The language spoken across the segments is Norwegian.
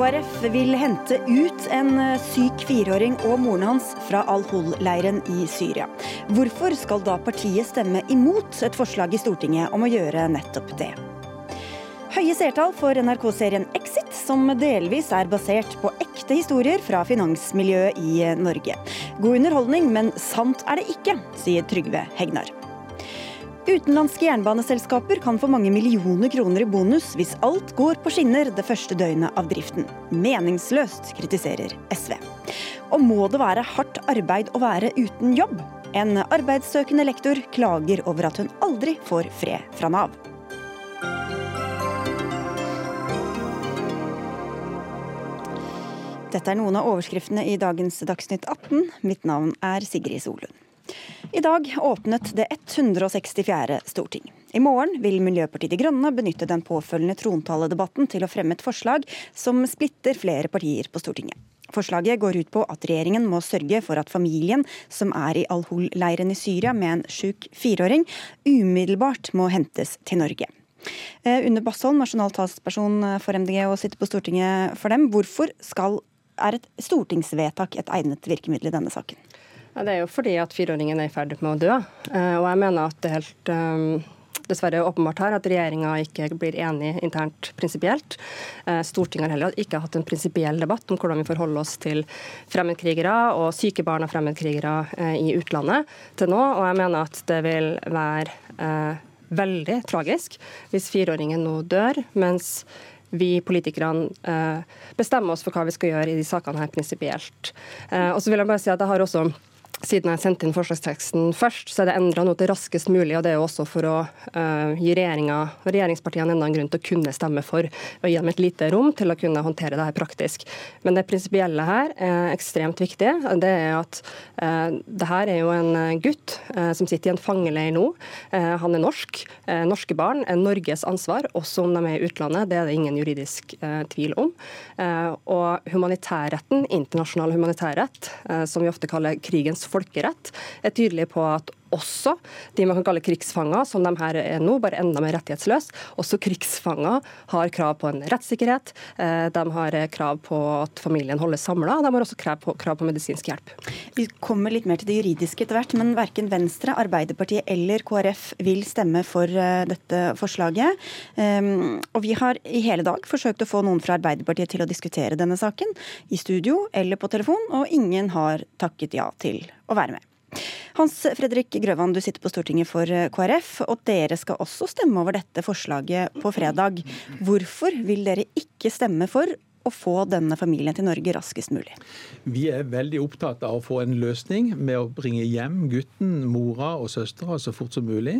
KrF vil hente ut en syk fireåring og moren hans fra Al-Hol-leiren i Syria. Hvorfor skal da partiet stemme imot et forslag i Stortinget om å gjøre nettopp det? Høye seertall for NRK-serien Exit, som delvis er basert på ekte historier fra finansmiljøet i Norge. God underholdning, men sant er det ikke, sier Trygve Hegnar. Utenlandske jernbaneselskaper kan få mange millioner kroner i bonus hvis alt går på skinner det første døgnet av driften. Meningsløst, kritiserer SV. Og må det være hardt arbeid å være uten jobb? En arbeidssøkende lektor klager over at hun aldri får fred fra Nav. Dette er noen av overskriftene i dagens Dagsnytt 18. Mitt navn er Sigrid Solund. I dag åpnet det 164. storting. I morgen vil Miljøpartiet De Grønne benytte den påfølgende trontaledebatten til å fremme et forslag som splitter flere partier på Stortinget. Forslaget går ut på at regjeringen må sørge for at familien som er i Al-Hol-leiren i Syria med en sjuk fireåring, umiddelbart må hentes til Norge. Eh, Une Bastholm, nasjonal talsperson for MDG og sitter på Stortinget for dem. Hvorfor skal, er et stortingsvedtak et egnet virkemiddel i denne saken? Det er jo fordi at fireåringen er i ferd med å dø. Eh, og jeg mener at det er helt dessverre dessverre åpenbart her at regjeringa ikke blir enig internt prinsipielt. Eh, Stortinget har heller ikke hatt en prinsipiell debatt om hvordan vi forholder oss til fremmedkrigere og syke barn av fremmedkrigere i utlandet til nå. Og jeg mener at det vil være eh, veldig tragisk hvis fireåringen nå dør, mens vi politikerne bestemmer oss for hva vi skal gjøre i de sakene her prinsipielt. Og så vil jeg bare si at jeg har også siden jeg sendte inn forslagsteksten først, så er det endra noe til raskest mulig. og Det er jo også for å uh, gi regjeringspartiene enda en grunn til å kunne stemme for. Og gi dem et lite rom til å kunne håndtere det her praktisk. Men det prinsipielle her er ekstremt viktig. Det er at uh, det her er jo en gutt uh, som sitter i en fangeleir nå. han er norsk. norske barn er Norges ansvar, også om de er i utlandet. Det er det ingen juridisk tvil om. og humanitærretten, internasjonal humanitærrett, som vi ofte kaller krigens folkerett er tydelig på at også de man kan kalle krigsfanger, som de her er nå, bare enda mer rettighetsløse. Også krigsfanger har krav på en rettssikkerhet. Eh, de har krav på at familien holdes samla. De har også krav på, krav på, medisinsk hjelp. Vi kommer litt mer til det juridiske etter hvert, men verken Venstre, Arbeiderpartiet eller KrF vil stemme for eh, dette forslaget. Ehm, og vi har i hele dag forsøkt å få noen fra Arbeiderpartiet til å diskutere denne saken, i studio eller på telefon, og ingen har takket ja til å være med. Hans Fredrik Grøvan, du sitter på Stortinget for eh, KrF, og dere skal også stemme over dette forslaget på fredag. Hvorfor vil dere ikke stemme for å få denne familien til Norge raskest mulig? Vi er veldig opptatt av å få en løsning med å bringe hjem gutten, mora og søstera så fort som mulig.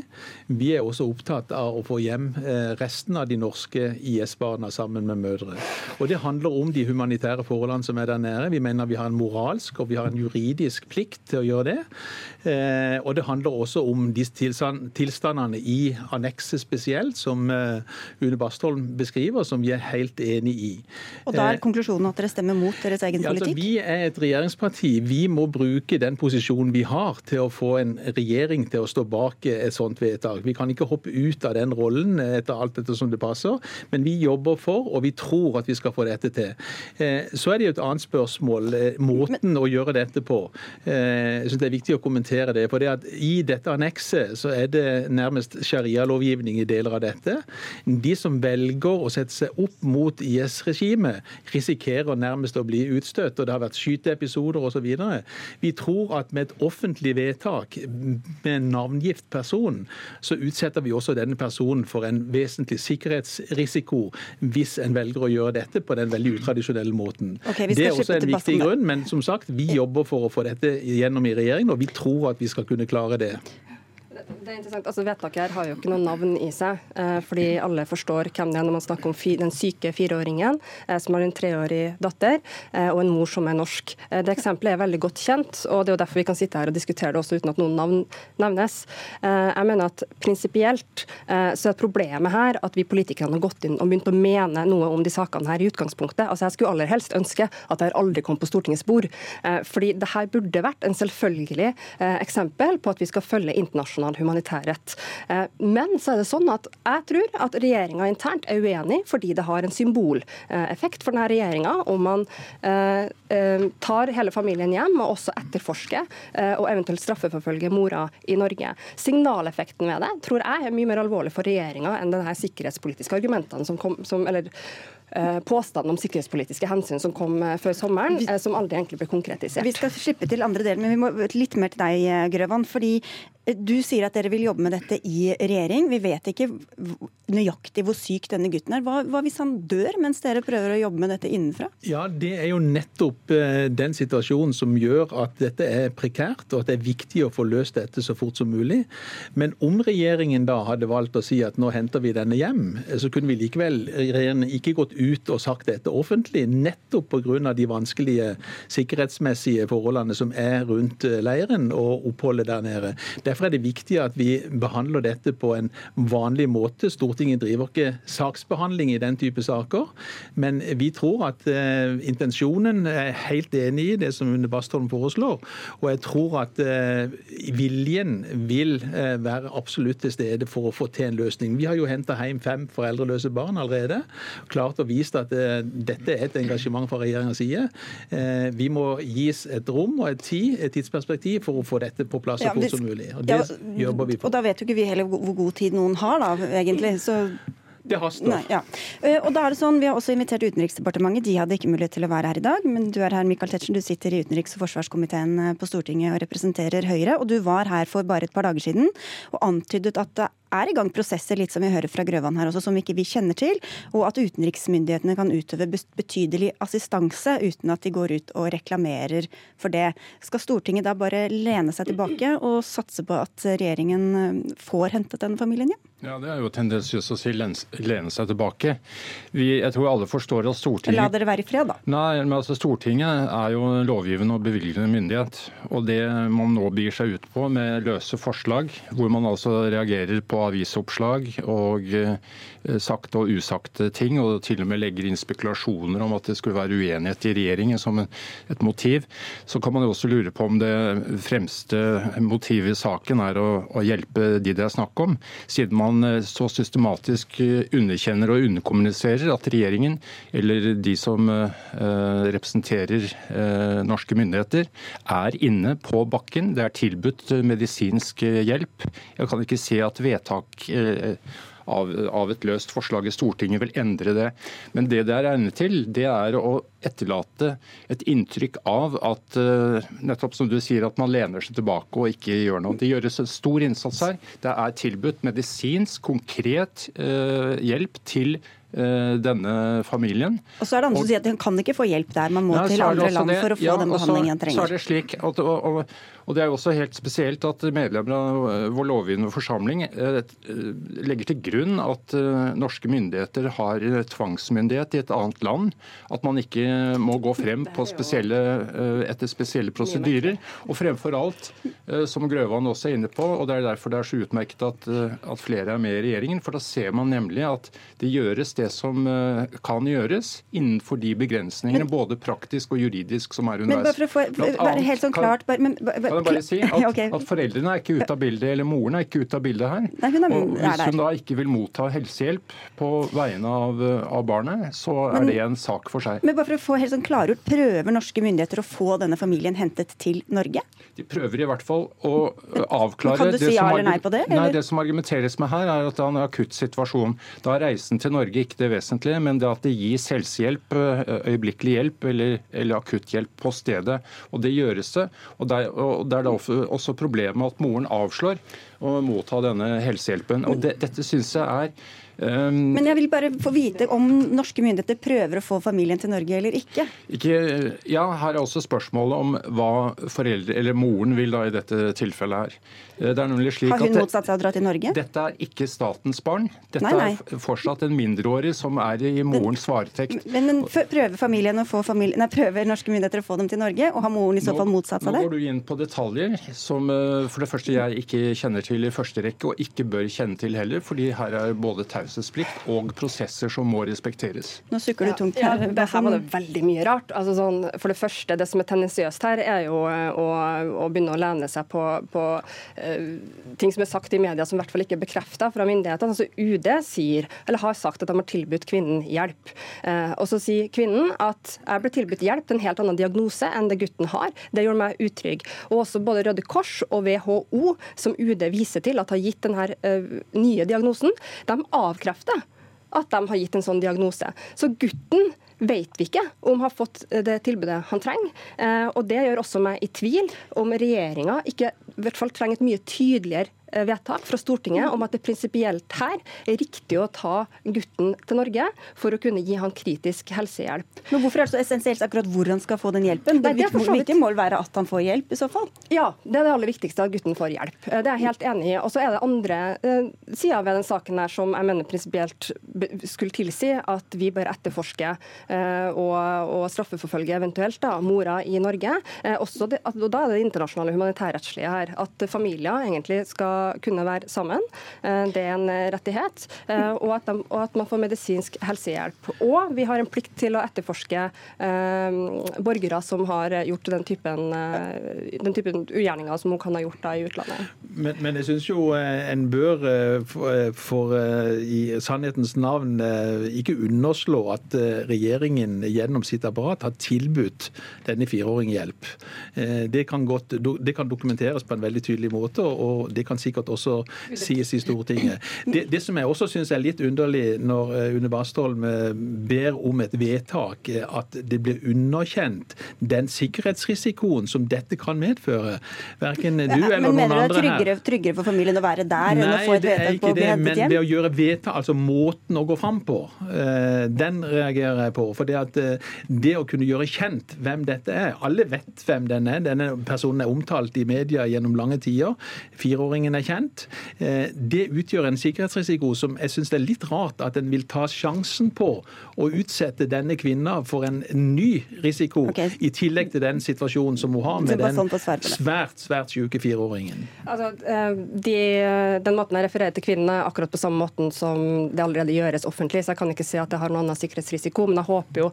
Vi er også opptatt av å få hjem eh, resten av de norske IS-barna sammen med mødre. Og Det handler om de humanitære forholdene som er der nede. Vi mener vi har en moralsk og vi har en juridisk plikt til å gjøre det. Eh, og det handler også om de tilstandene i annekset spesielt, som eh, Une Bastholm beskriver, som vi er helt enig i. Og da er eh, konklusjonen at dere stemmer mot deres egen ja, altså, politikk? Vi er et regjeringsparti. Vi må bruke den posisjonen vi har til å få en regjering til å stå bak et sånt vedtak. Vi kan ikke hoppe ut av den rollen etter alt dette som det passer, men vi jobber for, og vi tror at vi skal få dette til. Eh, så er det jo et annet spørsmål, måten måten å gjøre dette på. Jeg synes det er viktig å kommentere det. for det at I dette annekset så er det nærmest sharialovgivning i deler av dette. De som velger å sette seg opp mot IS-regimet, risikerer nærmest å bli utstøtt, og det har vært skyteepisoder osv. Vi tror at med et offentlig vedtak med en navngift person, så utsetter vi også denne personen for en vesentlig sikkerhetsrisiko hvis en velger å gjøre dette på den veldig utradisjonelle måten. Okay, det er også en viktig grunn, men som sagt, vi jobber for å få dette gjennom i regjeringen, og vi tror at vi skal kunne klare det. Det er interessant. Altså, Vedtaket her har jo ikke noe navn i seg, eh, fordi alle forstår hvem det er når man snakker om den syke fireåringen eh, som har en treårig datter, eh, og en mor som er norsk. Det eksempelet er veldig godt kjent, og det er jo derfor vi kan sitte her og diskutere det også uten at noen navn nevnes. Jeg mener at prinsipielt så er problemet her at vi politikerne har gått inn og begynt å mene noe om de sakene her i utgangspunktet. Altså Jeg skulle aller helst ønske at dette aldri kom på Stortingets bord, fordi det her burde vært en selvfølgelig eksempel på at vi skal følge internasjonal internasjonal humanitær rett. Men så er det sånn at jeg tror at regjeringa internt er uenig fordi det har en symboleffekt for denne regjeringa om man tar hele familien hjem og også etterforsker og eventuelt straffeforfølger mora i Norge. Signaleffekten ved det tror jeg er mye mer alvorlig for regjeringa enn denne sikkerhetspolitiske argumentene som kom, som, eller Eh, påstanden om sikkerhetspolitiske hensyn som kom eh, før sommeren, eh, som aldri egentlig ble konkretisert. Vi skal slippe til andre deler, men vi må litt mer til deg, Grøvan. fordi du sier at dere vil jobbe med dette i regjering. Vi vet ikke nøyaktig hvor syk denne gutten er. Hva, hva, hvis han dør mens dere prøver å jobbe med dette innenfra? Ja, Det er jo nettopp den situasjonen som gjør at dette er prekært, og at det er viktig å få løst dette så fort som mulig. Men om regjeringen da hadde valgt å si at nå henter vi denne hjem, så kunne vi likevel regjeringen ikke gått ut og sagt dette offentlig, nettopp pga. de vanskelige sikkerhetsmessige forholdene som er rundt eh, leiren og oppholdet der nede. Derfor er det viktig at vi behandler dette på en vanlig måte. Stortinget driver ikke saksbehandling i den type saker, men vi tror at eh, intensjonen er helt enig i det som Une Bastholm foreslår. Og jeg tror at eh, viljen vil eh, være absolutt til stede for å få til en løsning. Vi har jo henta hjem fem foreldreløse barn allerede. Klart å vist at eh, dette er et engasjement fra regjeringens side. Eh, vi må gis et rom og et, tid, et tidsperspektiv for å få dette på plass så fort som mulig. Og det jobber vi på. Og da vet jo ikke vi heller hvor god tid noen har, da, egentlig. Så det haster. Nei, ja. Eh, og da er det sånn, Vi har også invitert Utenriksdepartementet. De hadde ikke mulighet til å være her i dag. Men du er her, Michael Tetzschner. Du sitter i utenriks- og forsvarskomiteen på Stortinget og representerer Høyre. Og du var her for bare et par dager siden og antydet at det er i gang prosesser, litt som vi hører fra Grøvan her også, som ikke vi kjenner til, og at utenriksmyndighetene kan utøve betydelig assistanse uten at de går ut og reklamerer for det. Skal Stortinget da bare lene seg tilbake og satse på at regjeringen eh, får hentet denne familien hjem? Ja, Det er jo tendensiøst å si lene seg tilbake. Vi, jeg tror alle forstår at Stortinget La dere være i fred, da. Nei, men altså Stortinget er jo lovgivende og bevilgende myndighet. Og det man nå begir seg ut på med løse forslag, hvor man altså reagerer på avisoppslag og sakte og usagte ting, og til og med legger inn spekulasjoner om at det skulle være uenighet i regjeringen som et motiv, så kan man jo også lure på om det fremste motivet i saken er å, å hjelpe de det er snakk om, siden man eh, så systematisk eh, underkjenner og underkommuniserer at regjeringen eller de som representerer norske myndigheter, er inne på bakken. Det er tilbudt medisinsk hjelp. Jeg kan ikke se at vedtak Eh, av, av, et løst forslag i Stortinget vil endre det. Men det det er egnet til, det er å etterlate et inntrykk av at eh, nettopp som du sier, at man lener seg tilbake og ikke gjør noe. Det gjøres en stor innsats her. Det er tilbudt medisinsk, konkret eh, hjelp til denne familien. Og så er det andre som sier at Han kan ikke få hjelp der, man må nei, til andre land for å få ja, den behandlingen han trenger. Så er det slik at, og, og, og Det er jo også helt spesielt at medlemmer av eh, vår lovgivende forsamling eh, legger til grunn at eh, norske myndigheter har tvangsmyndighet i et annet land. At man ikke må gå frem spesielle, etter spesielle prosedyrer. Og fremfor alt, som Grøvan også er inne på, og det er derfor det er så utmerket at, at flere er med i regjeringen, for da ser man nemlig at det gjøres det som kan gjøres innenfor de begrensningene, men, både praktisk og juridisk, som er underveis. Men bare for å få, være helt sånn klart, bare, men, bare, jeg bare si at, okay. at, foreldrene er ikke ute av bildet, eller moren er ikke ute av bildet her. Nei, er, og Hvis hun da ikke vil motta helsehjelp på vegne av, av barnet, så er men, det en sak for seg. Men bare for å få helt sånn klargjort, Prøver norske myndigheter å få denne familien hentet til Norge? De prøver i hvert fall å avklare Kan du si ja eller nei på det? Eller? Nei, Det som argumenteres med her, er at det er en akutt situasjon. Da er reisen til Norge ikke det vesentlige, men det at det gis helsehjelp, øyeblikkelig hjelp eller, eller akutthjelp på stedet. Og det gjøres det. Og der, og det er da også problemet at moren avslår å motta denne helsehjelpen. Og det, Dette synes jeg er Um, Men jeg vil bare få vite om norske myndigheter prøver å få familien til Norge eller ikke? ikke ja, her er også spørsmålet om hva foreldre, eller moren vil da i dette tilfellet her. Eh, det er nemlig slik Har hun motsatt seg å dra til Norge? Dette er ikke statens barn. Dette nei, nei. er fortsatt en mindreårig som er i morens varetekt. Men, men prøver familien å få familie, nei, prøver norske myndigheter å få dem til Norge, og har moren i så fall motsatt seg det? Nå går du inn på detaljer som eh, for det første jeg ikke kjenner til i første rekke, og ikke bør kjenne til heller, fordi her er både taus taushetsplikt og prosesser som må respekteres. Nå sukker du tungt her. Ja, her var det veldig mye rart. Altså, sånn, for det første, det som er tendensiøst her, er jo å, å begynne å lene seg på, på uh, ting som er sagt i media som i hvert fall ikke er bekrefta fra myndighetene. Altså, UD sier, eller har sagt at de har tilbudt kvinnen hjelp. Uh, og så sier kvinnen at jeg ble tilbudt hjelp til en helt annen diagnose enn det gutten har. Det gjorde meg utrygg. Og også både Røde Kors og WHO, som UD viser til at har gitt denne uh, nye diagnosen, de avkrefter at de har gitt en sånn diagnose. Så gutten vet vi ikke om har fått det tilbudet han trenger. Eh, og Det gjør også meg i tvil om regjeringa ikke i hvert fall trenger et mye tydeligere vedtak fra Stortinget om at det prinsipielt her er riktig å ta gutten til Norge for å kunne gi han kritisk helsehjelp. Men Hvorfor er det så essensielt akkurat hvor han skal få den hjelpen? Det, det viktige må være at han får hjelp, i så fall? Ja, det er det aller viktigste, at gutten får hjelp. Eh, det er jeg helt enig i. Og så er det andre uh, sider ved den saken her som jeg mener prinsipielt skulle tilsi at vi bør etterforske og, og, straffeforfølge eventuelt da, mora i Norge. Også det, og da er det internasjonale humanitærrettslige her. At familier egentlig skal kunne være sammen. Eh, det er en rettighet. Eh, og at, de, og at, man får medisinsk helsehjelp. Og vi har en plikt til å etterforske eh, borgere som har gjort den typen, den typen ugjerninger som hun kan ha gjort da i utlandet. Men, men jeg syns jo en bør for, for, i sannhetens navn ikke underslå at regjeringen gjennom sitt apparat har tilbudt denne fireåringen hjelp. Det kan, godt, det kan dokumenteres på en veldig tydelig måte, og det kan sikkert sikkert også sies i Stortinget. Det, det som jeg også syns er litt underlig når eh, Une Bastholm eh, ber om et vedtak, eh, at det blir underkjent den sikkerhetsrisikoen som dette kan medføre. Verken du eller noen andre her. Men Mener du det er tryggere, tryggere, for familien å være der Nei, enn å få et vedtak på hjem? Men ved å gjøre vedtak, altså måten å gå fram på, den reagerer jeg på. For det, at det å kunne gjøre kjent hvem dette er Alle vet hvem den er. Denne personen er omtalt i media gjennom lange tider. Fireåringen er er kjent, eh, det utgjør en sikkerhetsrisiko som jeg syns det er litt rart at en vil ta sjansen på å utsette denne kvinna for en ny risiko, okay. i tillegg til den situasjonen som hun har med den sånn svært, svært syke fireåringen. Altså, eh, de, den måten jeg refererer til kvinnene, er akkurat på samme måten som det allerede gjøres offentlig, så jeg kan ikke si at det har noen annen sikkerhetsrisiko. Men jeg håper jo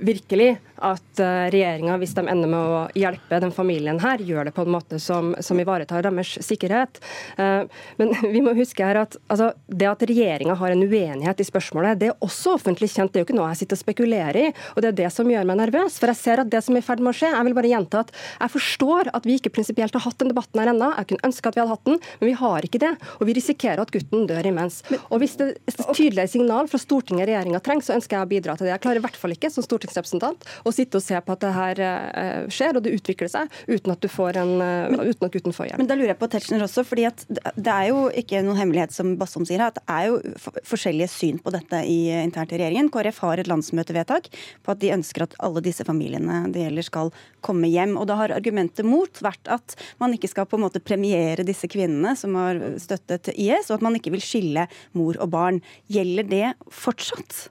virkelig at eh, regjeringa, hvis de ender med å hjelpe den familien her, gjør det på en måte som, som ivaretar deres sikkerhet. Eh, men vi må huske her at altså, det at regjeringa har en uenighet i spørsmålet, det er også offentlig kjent. Det er jo ikke noe jeg sitter og spekulerer i. Og det er det som gjør meg nervøs. For jeg ser at det som er i ferd med å skje, jeg vil bare gjenta at jeg forstår at vi ikke prinsipielt har hatt den debatten her ennå. Jeg kunne ønske at vi hadde hatt den, men vi har ikke det. Og vi risikerer at gutten dør imens. Og hvis det er tydelige signal fra Stortinget regjeringa trenger, så ønsker jeg å bidra til det. Jeg klarer i hvert fall ikke som stortingsrepresentant å sitte og se på at det her eh, skjer, og det utvikler seg, uten at, en, eh, men, uten at gutten får hjelp. Men da lurer jeg på Tetzschner også, fordi det er jo ikke noen hemmelighet, som Bassom sier, at det er jo forskjellige syn på dette i, internt i regjeringen. KrF har et landsmøtevedtak på at de ønsker at alle disse familiene det gjelder, skal komme hjem. Og da har argumentet mot vært at man ikke skal på en måte premiere disse kvinnene som har støttet IS, og at man ikke vil skille mor og barn. Gjelder det fortsatt?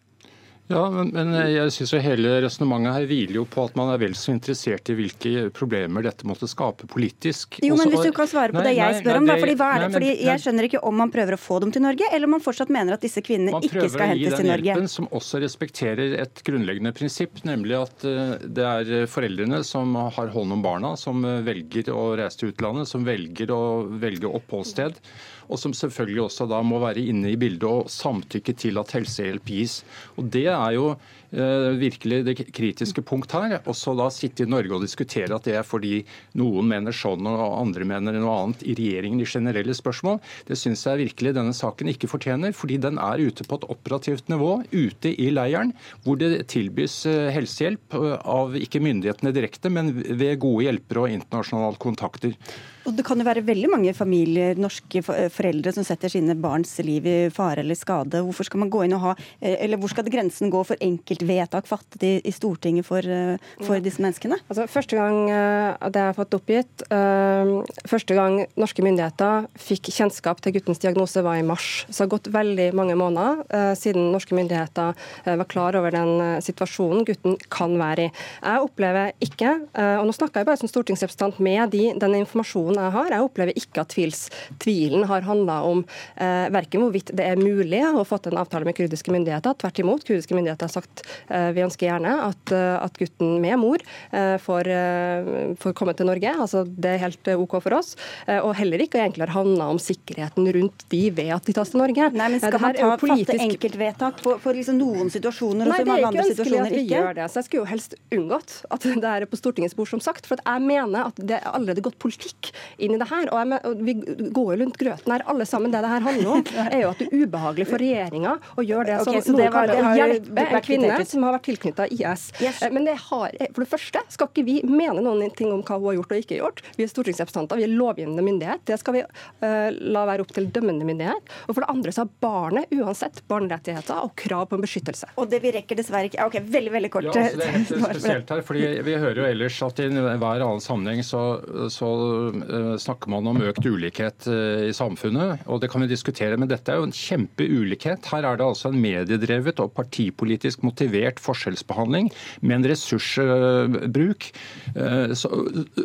Ja, men, men jeg synes jo hele resonnementet her hviler jo på at man er vel så interessert i hvilke problemer dette måtte skape politisk. Jo, men hvis du kan svare på nei, det jeg spør om, da. Fordi, nei, men, fordi Jeg skjønner ikke om man prøver å få dem til Norge, eller om man fortsatt mener at disse kvinnene ikke skal hentes til Norge. Man prøver å gi den hjelpen som også respekterer et grunnleggende prinsipp, nemlig at eh, det er foreldrene som har hånd om barna, som velger å reise til utlandet, som velger å velge oppholdssted og som selvfølgelig også da må være inne i bildet og samtykke til at helsehjelp gis. Og Det er jo virkelig det kritiske punkt her. Og så da sitte i Norge og diskutere at det er fordi noen mener sånn og andre mener noe annet i regjeringen i generelle spørsmål, det syns jeg virkelig denne saken ikke fortjener. Fordi den er ute på et operativt nivå, ute i leiren, hvor det tilbys eh, helsehjelp eh, av ikke myndighetene direkte, men ved gode hjelpere og internasjonale kontakter. Og Det kan jo være veldig mange familier, norske foreldre, som setter sine barns liv i fare eller skade. Hvorfor skal man gå inn og ha, eller Hvor skal grensen gå for enkelt vedtak fattet i, i Stortinget for, eh, for disse menneskene? Altså, første gang det det er fått oppgitt, uh, første gang norske myndigheter fikk kjennskap til guttens diagnose, var i mars. Så det har gått veldig mange måneder siden norske myndigheter var klar over den situasjonen gutten kan være i. Jeg opplever ikke, og nå snakker jeg bare som stortingsrepresentant med de, den informasjonen jeg har, jeg opplever ikke at tvils, tvilen har handla om eh, verken hvorvidt det er mulig å få til en avtale med kurdiske myndigheter. Tvert imot. Kurdiske myndigheter har sagt eh, vi ønsker gjerne at, eh, at gutten med mor eh, får, eh, får, komme til Norge. Altså, det er helt OK for oss. og heller ikke egentlig har handla om sikkerheten rundt de ved at de tas til Norge. Nei, men Skal man ta, politisk... fatte enkeltvedtak for, for liksom noen situasjoner, og så mange andre situasjoner ikke? Nei, det er ikke ønskelig at vi gjør det. Så jeg skulle jo helst unngått at det er på Stortingets bord, som sagt. For jeg mener at det er allerede gått politikk inn i det her. Og, mener, og vi går jo rundt grøten her alle sammen. Det det her handler om, er jo at det er ubehagelig for regjeringa å gjøre det som okay, noen kaller å hjelpe en kvinne som har vært tilknytta IS. Yes. Eh, men det har, for det første skal ikke vi mene noen ting om hva hun har gjort og ikke gjort. Vi er stortingsrepresentanter, vi er lovgivende myndighet. Det skal vi uh, la være opp til dømmende myndighet. Og for det andre så har barnet uansett barnerettigheter og krav på en beskyttelse. Og det vi rekker dessverre ikke. Ok, veldig, veldig kort. Ja, altså det er helt spesielt her, fordi Vi hører jo ellers at i hver annen sammenheng så, så uh, snakker man om økt ulikhet uh, i samfunnet. og det kan vi diskutere, men dette er jo en kjempeulikhet. Her er det altså en mediedrevet og partipolitisk motivert forskjellsbehandling med en ressursbruk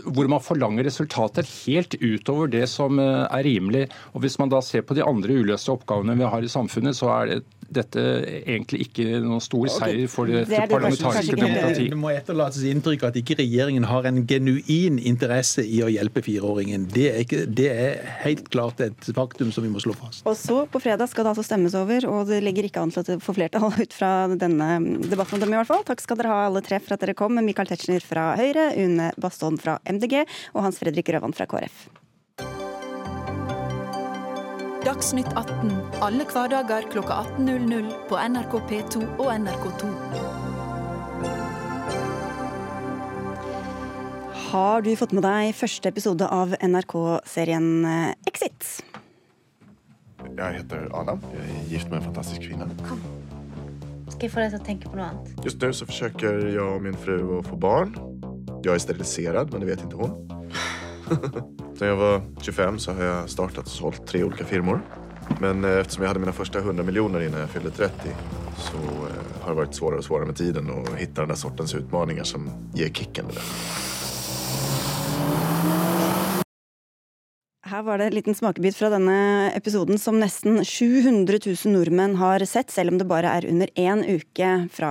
hvor man forlanger resultater helt utover det som er rimelig. Og Hvis man da ser på de andre uløste oppgavene vi har i samfunnet, så er det dette egentlig ikke noen stor seier for det, det, det parlamentariske demokrati. Det må etterlates inntrykk at ikke regjeringen har en genuin interesse i å hjelpe fireåringen. Det er, ikke, det er helt klart et faktum som vi må slå fast. Og så På fredag skal det altså stemmes over, og det ligger ikke an til det får flertall ut fra denne debatten om dem i hvert fall. Takk skal dere ha alle tre for at dere kom. Michael Tetzschner fra Høyre, Une Bastholm fra MDG og Hans Fredrik Røvan fra KrF. Dagsnytt 18 alle hverdager kl 18.00 på NRK P2 og NRK2. Har du fått med deg første episode av NRK-serien eh, Exit? Jeg heter Adam. Jeg er gift med en fantastisk kvinne. Kom. Skal jeg få deg til å tenke på noe annet? Just nå så forsøker jeg og min fru å få barn. Jeg er sterilisert, men det vet ikke hun. Sen jag var 25 så har jag startat och sålt tre olika firmor. Men eh, eftersom jag hade mina första 100 miljoner innan jag fyllde 30 så eh, har det varit svårare och svårare med tiden att hitta den där sortens utmaningar som ger kicken. Det. Her var det en liten smakebit fra denne episoden som nesten 700 000 nordmenn har sett, selv om det bare er under én uke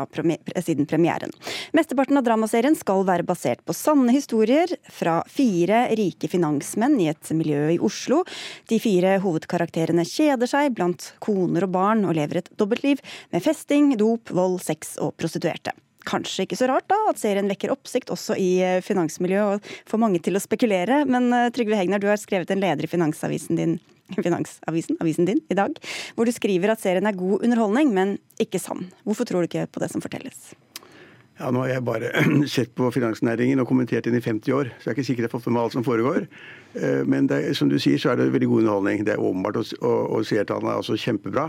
premier siden premieren. Mesteparten av dramaserien skal være basert på sanne historier fra fire rike finansmenn i et miljø i Oslo. De fire hovedkarakterene kjeder seg blant koner og barn og lever et dobbeltliv med festing, dop, vold, sex og prostituerte. Kanskje ikke så rart da at serien vekker oppsikt også i eh, finansmiljøet og får mange til å spekulere. Men eh, Trygve Hegnar, du har skrevet en leder i Finansavisen din, Finansavisen, avisen din i dag, hvor du skriver at serien er god underholdning, men ikke sann. Hvorfor tror du ikke på det som fortelles? Ja, Nå har jeg bare sett på finansnæringen og kommentert den i 50 år, så jeg er ikke sikker jeg har fått med meg alt som foregår. Eh, men det, som du sier, så er det veldig god underholdning. Det er åpenbart, og, og seertallene er også kjempebra.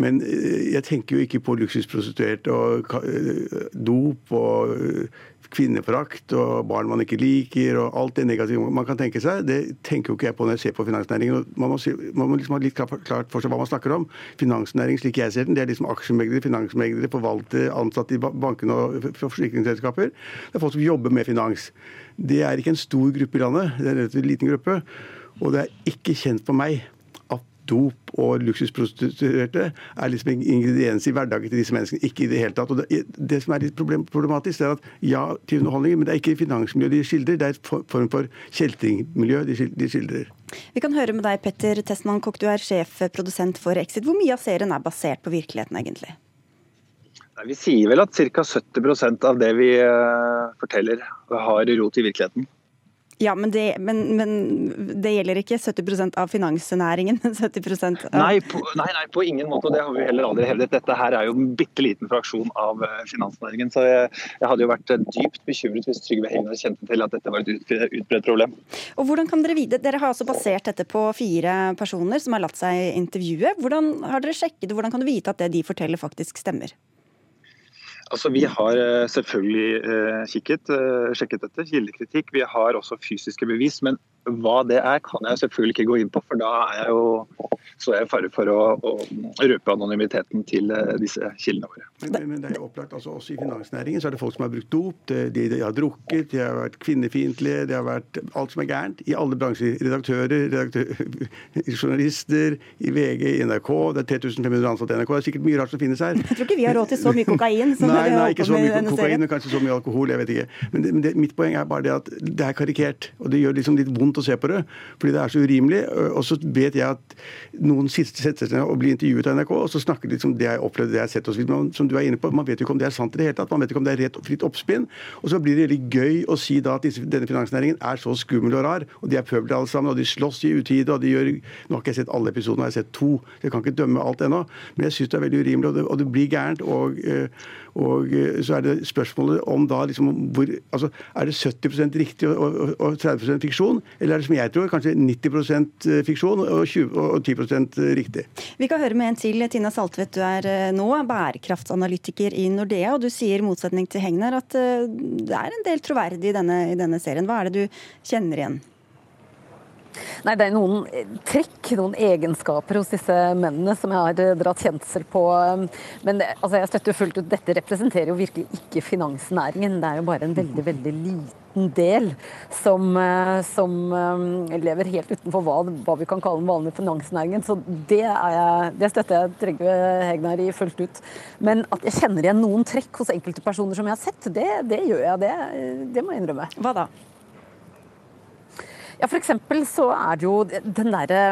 Men eh, jeg tenker jo ikke på luksusprostituerte og eh, dop og eh, kvinneforakt og barn man ikke liker og alt det negative man kan tenke seg. Det tenker jo ikke jeg på når jeg ser på finansnæringen. Man må, liksom ha litt klart for seg hva man snakker om. Finansnæring slik jeg ser den, det er liksom aksjemeglere, finansmeglere, forvaltere, ansatte i bankene og forsikringsselskaper. Det er folk som jobber med finans. Det er ikke en stor gruppe i landet, det er en relativt liten gruppe. Og det er ikke kjent for meg dop og luksusprostituerte er liksom ingredienser ingrediens i hverdagen til disse menneskene. Ikke i det hele tatt. Og det, det som er litt problematisk, er at ja til underholdninger, men det er ikke finansmiljøet de skildrer, det er et form for kjeltringmiljø de skildrer. Vi kan høre med deg, Petter Testmann Kokk, du er sjefprodusent for Exit. Hvor mye av serien er basert på virkeligheten, egentlig? Vi sier vel at ca. 70% av det vi eh, forteller har rot i virkeligheten. Ja, men det, men, men det, gjelder ikke 70% av finansnæringen? 70 av... Nei på, nei, nei, på ingen måte. og Det har vi heller aldri hevdet. Dette her er jo en bitte liten fraksjon av eh, finansnæringen. Så jeg, jeg, hadde jo vært eh, dypt bekymret hvis Trygve Hegnar kjente til at dette var et utbredt problem. Og hvordan kan Dere vite? Dere har altså basert dette på fire personer som har latt seg intervjue. Hvordan har dere sjekket det? Hvordan kan du vite at det de forteller faktisk stemmer? Altså, Vi har eh, selvfølgelig eh, kikket, eh, sjekket dette, kildekritikk. Vi har også fysiske bevis. Men hva det er, kan jeg selvfølgelig ikke gå inn på, for da er jeg jo, så er jeg i fare for å, å, røpe anonymiteten til eh, disse kildene våre. Men, men, det er jo opplagt, altså Også i finansnæringen så er det folk som har brukt dop, de, de, har drukket, de har vært kvinnefiendtlige, det har vært alt som er gærent. I alle bransjer. Redaktører, redaktører journalister, i VG, i NRK. Det er 3500 ansatte i NRK. Det er sikkert mye rart som finnes her. Jeg tror ikke vi har råd til så mye kokain. Som nei, nei, ikke så mye kokain, men kanskje så mye alkohol. jeg vet ikke. Men, det, men det, mitt poeng er bare det at det er karikert. og det gjør liksom litt vondt å se på det, fordi det er så urimelig. Og så vet jeg at noen setter seg og blir intervjuet av NRK, og så snakker de om det jeg opplevde, det jeg har sett osv. Som du er inne på, man vet jo ikke om det er sant i det hele tatt. Man vet ikke om det er rett fritt oppspinn. Og så blir det veldig gøy å si da at denne finansnæringen er så skummel og rar, og de er pøbler alle sammen, og de slåss i utide, og de gjør Nå har ikke jeg sett alle episodene, jeg har sett to, så jeg kan ikke dømme alt ennå, men jeg syns det er veldig urimelig, og det, og det blir gærent. og eh, og så er det spørsmålet om da liksom hvor altså, Er det 70 riktig og, og, og 30% fiksjon, eller er det som jeg tror, kanskje 90 fiksjon og, 20, og 10% riktig? Vi kan høre med en til. Tina Saltvedt, du er nå bærekraftsanalytiker i Nordea, og du sier i motsetning til Hegnar at det er en del troverdig i denne, i denne serien. Hva er det du kjenner igjen? Nei, Det er noen trekk, noen egenskaper hos disse mennene som jeg har dratt kjensel på. Men det, altså, jeg støtter fullt ut, dette representerer jo virkelig ikke finansnæringen. Det er jo bare en veldig, veldig liten del som, som lever helt utenfor hva, hva, vi kan kalle den vanlige finansnæringen. Så det, jeg, det støtter jeg Trygve Hegnar i fullt ut. Men at jeg kjenner igjen noen trekk hos enkelte personer som jeg har sett, det, det gjør jeg. Det, det må jeg innrømme. Hva da? Ja, F.eks. så er det jo den derre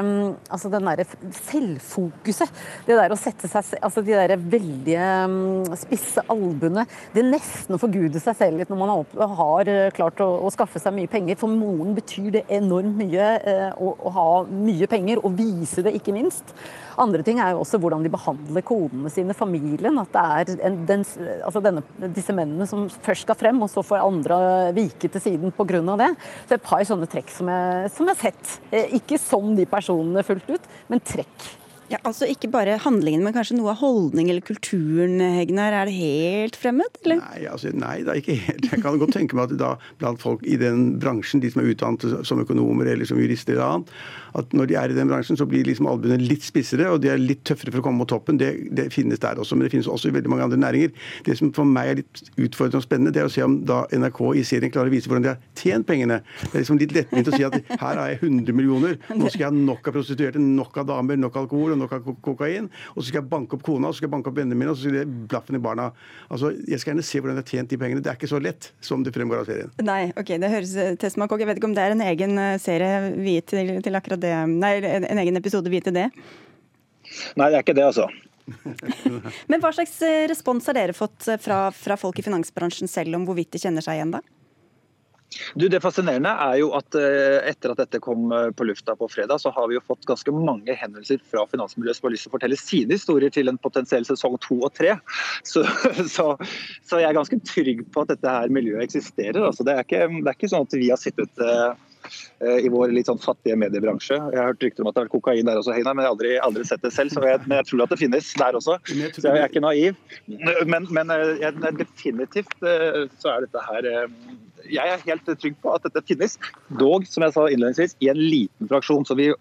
altså den der selvfokuset. Det der å sette seg altså De der veldige spisse albuene. Det nesten å forgude seg selv litt når man har klart å, å, skaffe seg mye penger. For noen betyr det enormt mye eh, å, å, ha mye penger, og vise det, ikke minst. Andre ting er jo også hvordan de behandler konene sine, familien. At det er en, den, altså denne, disse mennene som først skal frem, og så får andre vike til siden pga. det. Så et par sånne trekk som jeg, som jeg har sett. Eh, ikke som de personene fullt ut, men trekk. Ja, altså Ikke bare handlingen, men kanskje noe av holdning eller kulturen, Hegnar. Er det helt fremmed? Eller? Nei, altså, nei, det er ikke helt. Jeg kan godt tenke meg at da blant folk i den bransjen, de som er utdannet som økonomer eller som jurister eller annet, at når de er i den bransjen, så blir liksom albuene litt spissere, og de er litt tøffere for å komme mot toppen. Det, det, finnes der også, men det finnes også i veldig mange andre næringer. Det som for meg er litt utfordrende og spennende, det er å se om da NRK i serien klarer å vise hvordan de har tjent pengene. Det er liksom litt lettvint å si at her har jeg 100 millioner, nå skal jeg ha nok av prostituerte, nok av damer, nok alkohol og nok av kokain, og så skal jeg banke opp kona, og så skal jeg banke opp vennene mine, og så skal jeg blaffen i barna. Altså, Jeg skal gjerne se hvordan de har tjent de pengene. Det er ikke så lett som det fremgår av serien. Nei, ok, det høres testmak Jeg vet ikke om det er en egen serie viet til, til akkurat det Nei, en egen episode vi til det? Nei, det er ikke det, altså. Men hva slags eh, respons har dere fått eh, fra, fra folk i finansbransjen selv om hvorvidt de kjenner seg igjen, da? Du, Det fascinerende er jo at eh, etter at dette kom på lufta på fredag, så har vi jo fått ganske mange henvendelser fra finansmiljøet som har lyst til å fortelle sine historier til en potensiell sesong to og tre. Så, så, så, jeg er ganske trygg på at dette her miljøet eksisterer. Altså, det, er ikke, det, er ikke, sånn at vi har sittet i vår litt sånn fattige mediebransje. Jeg har hørt rykter om at det er kokain der også, Heina, men jeg har aldri, aldri sett det selv. Så jeg, men jeg tror at det finnes der også. Så jeg er ikke naiv. Men, men jeg, definitivt så er dette her Jeg er helt trygg på at dette finnes. Dog, som jeg sa innledningsvis, i en liten fraksjon. Så vi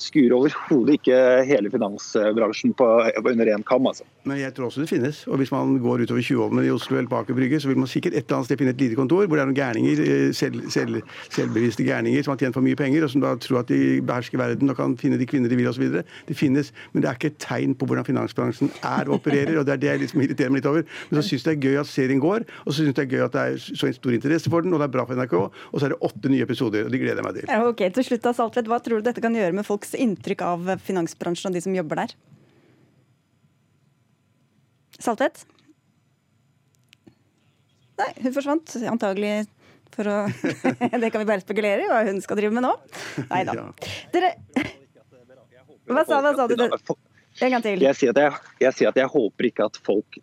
skuer overhodet ikke hele finansbransjen på, under én kam. Altså. Men jeg tror også det finnes. Og hvis man går utover 20-årene i Oslo eller på Aker Brygge, så vil man sikkert et eller annet sted finne et lite kontor hvor det er noen gærninger, eh, selv, selv, selvbevisste gærninger som har tjent for mye penger, og som da tror at de behersker verden og kan finne de kvinner de vil osv. Det finnes, men det er ikke et tegn på hvordan finansbransjen er og opererer. og Det er det jeg liksom irriterer meg litt over. Men så syns jeg det er gøy at serien går, og så syns jeg det er gøy at det er så stor interesse for den, og det er bra for NRK. Og så er det åtte nye episoder, og de gleder jeg meg til. Ja, ok, til slutt da, Saltvedt, Hva tror du dette kan gjøre med folks inntrykk av finansbransjen og de som jobber der? Saltvedt? Nei, hun forsvant. Antagelig for å Det kan vi bare spekulere i hva hun skal drive med nå. Nei da. Dere Hva sa, hva sa du? En gang til. Jeg sier, jeg, jeg sier, at jeg, håper ikke at folk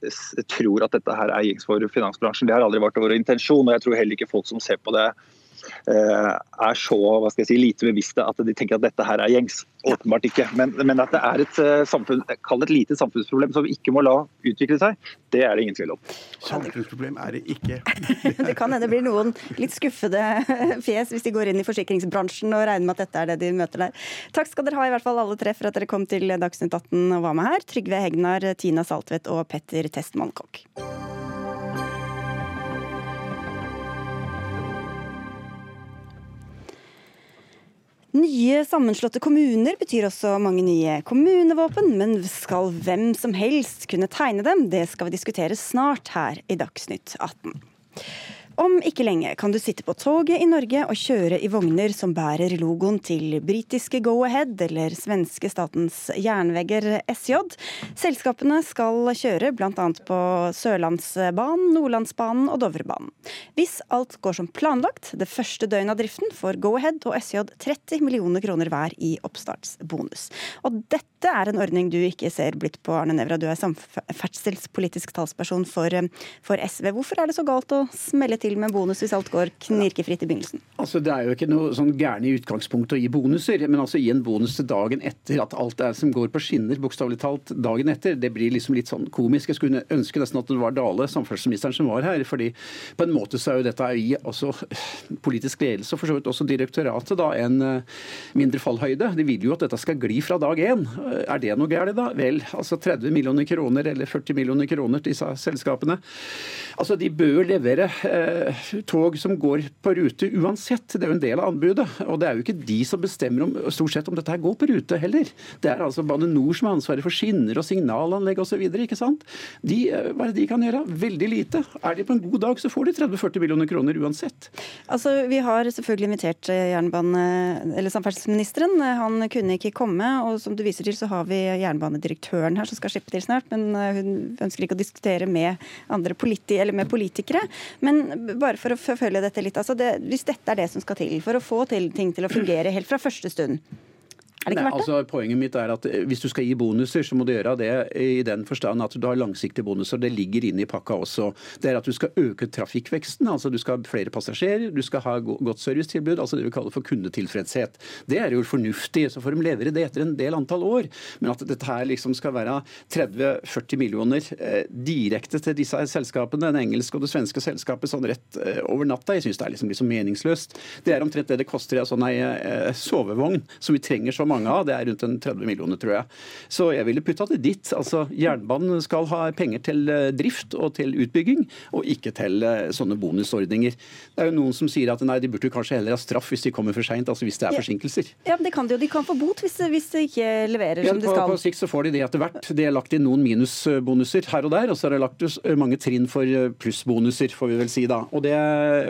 tror at dette her er gjengs for finansbransjen. Det har aldri vært vår intensjon. og Jeg tror heller ikke folk som ser på det er så hva skal jeg si, lite bevisste at de tenker at dette her er gjengs. Åpenbart ikke. Men, men at det er et, samfunn, kall et lite samfunnsproblem som vi ikke må la utvikle seg, det er det ingen tvil om. Samfunnsproblem er det ikke. det kan hende det blir noen litt skuffede fjes hvis de går inn i forsikringsbransjen og regner med at dette er det de møter der. Takk skal dere ha i hvert fall alle tre for at dere kom til Dagsnytt 18 og var med her. Trygve Hegnar, Tina Saltvedt og Petter Testmann Kokk. Nye sammenslåtte kommuner betyr også mange nye kommunevåpen, men skal hvem som helst kunne tegne dem? Det skal vi diskutere snart her i Dagsnytt 18. Om ikke lenge kan du sitte på toget i Norge og kjøre i vogner som bærer logoen til britiske Go-Ahead eller svenske Statens jernvegger SJ. Selskapene skal kjøre bl.a. på Sørlandsbanen, Nordlandsbanen og Dovrebanen. Hvis alt går som planlagt det første døgnet av driften, får Go-Ahead og SJ 30 millioner kroner hver i oppstartsbonus. Og dette er en ordning du ikke ser blitt på, Arne Nævra. Du er samferdselspolitisk talsperson for, for SV. Hvorfor er det så galt å smelle til? Til med bonus hvis alt går knirkefritt i begynnelsen? Altså, Det er jo ikke noe sånn gærent i utgangspunktet å gi bonuser, men altså gi en bonus til dagen etter at alt er som går på skinner, bokstavelig talt dagen etter, det blir liksom litt sånn komisk. Jeg skulle ønske nesten at det var Dale, samferdselsministeren, som var her. fordi på en måte så er jo dette i også politisk ledelse og for så vidt også direktoratet da en eh, mindre fallhøyde. De vil jo at dette skal gli fra dag én. Er det noe galt da? Vel, altså 30 millioner kroner eller 40 millioner kroner til disse selskapene. Altså, De bør levere eh, tog som går på rute uansett. Det er jo en del av anbudet. Og det er jo ikke de som bestemmer om, stort sett om dette her går på rute heller. Det er altså Bane Nor som har ansvaret for skinner og signalanlegg osv. De, eh, hva er det de kan gjøre? Veldig lite. Er de på en god dag, så får de 30-40 millioner kroner uansett. Altså, Vi har selvfølgelig invitert eh, jernbane, eller samferdselsministeren. Han kunne ikke komme. Og som du viser til, så har vi jernbanedirektøren her som skal slippe til snart. Men eh, hun ønsker ikke å diskutere med, politi med politikere. Men bare for å forfølge dette litt. Altså det, hvis dette er det som skal til for å få til, ting til å fungere helt fra første stund, er det ikke verdt det? Altså, poenget mitt er at eh, Hvis du skal gi bonuser, så må du gjøre det i den forstand at du har langsiktige bonuser. Det ligger inne i pakka også. Det er at du skal øke trafikkveksten. altså Du skal ha flere passasjerer, du skal ha godt servicetilbud. altså Det vi kaller for kundetilfredshet. Det er jo fornuftig. Så får de levere det etter en del antall år. Men at dette her liksom skal være 30-40 millioner eh, direkte til disse selskapene, det engelske og det svenske selskapet, sånn rett eh, over natta, jeg syns det er liksom, liksom meningsløst. Det er omtrent det det koster i en sånn eh, sovevogn som vi trenger så mange av. Det er rundt en 30 millioner, tror jeg. Så jeg ville putta det dit. Altså, Jernbanen skal ha penger til eh, drift og til utbygging, og ikke til eh, sånne bonusordninger. Det er jo noen som sier at nei, de burde kanskje heller ha straff hvis de kommer for seint, altså hvis det er ja. forsinkelser. Ja, men det kan de jo. De kan få bot hvis, hvis de ikke leverer ja, som de skal. På sikt så får de det etter hvert. De har lagt inn noen minusbonuser her og der, og så har de lagt mange trinn for eh, plussbonuser, får vi vel si da. Og det,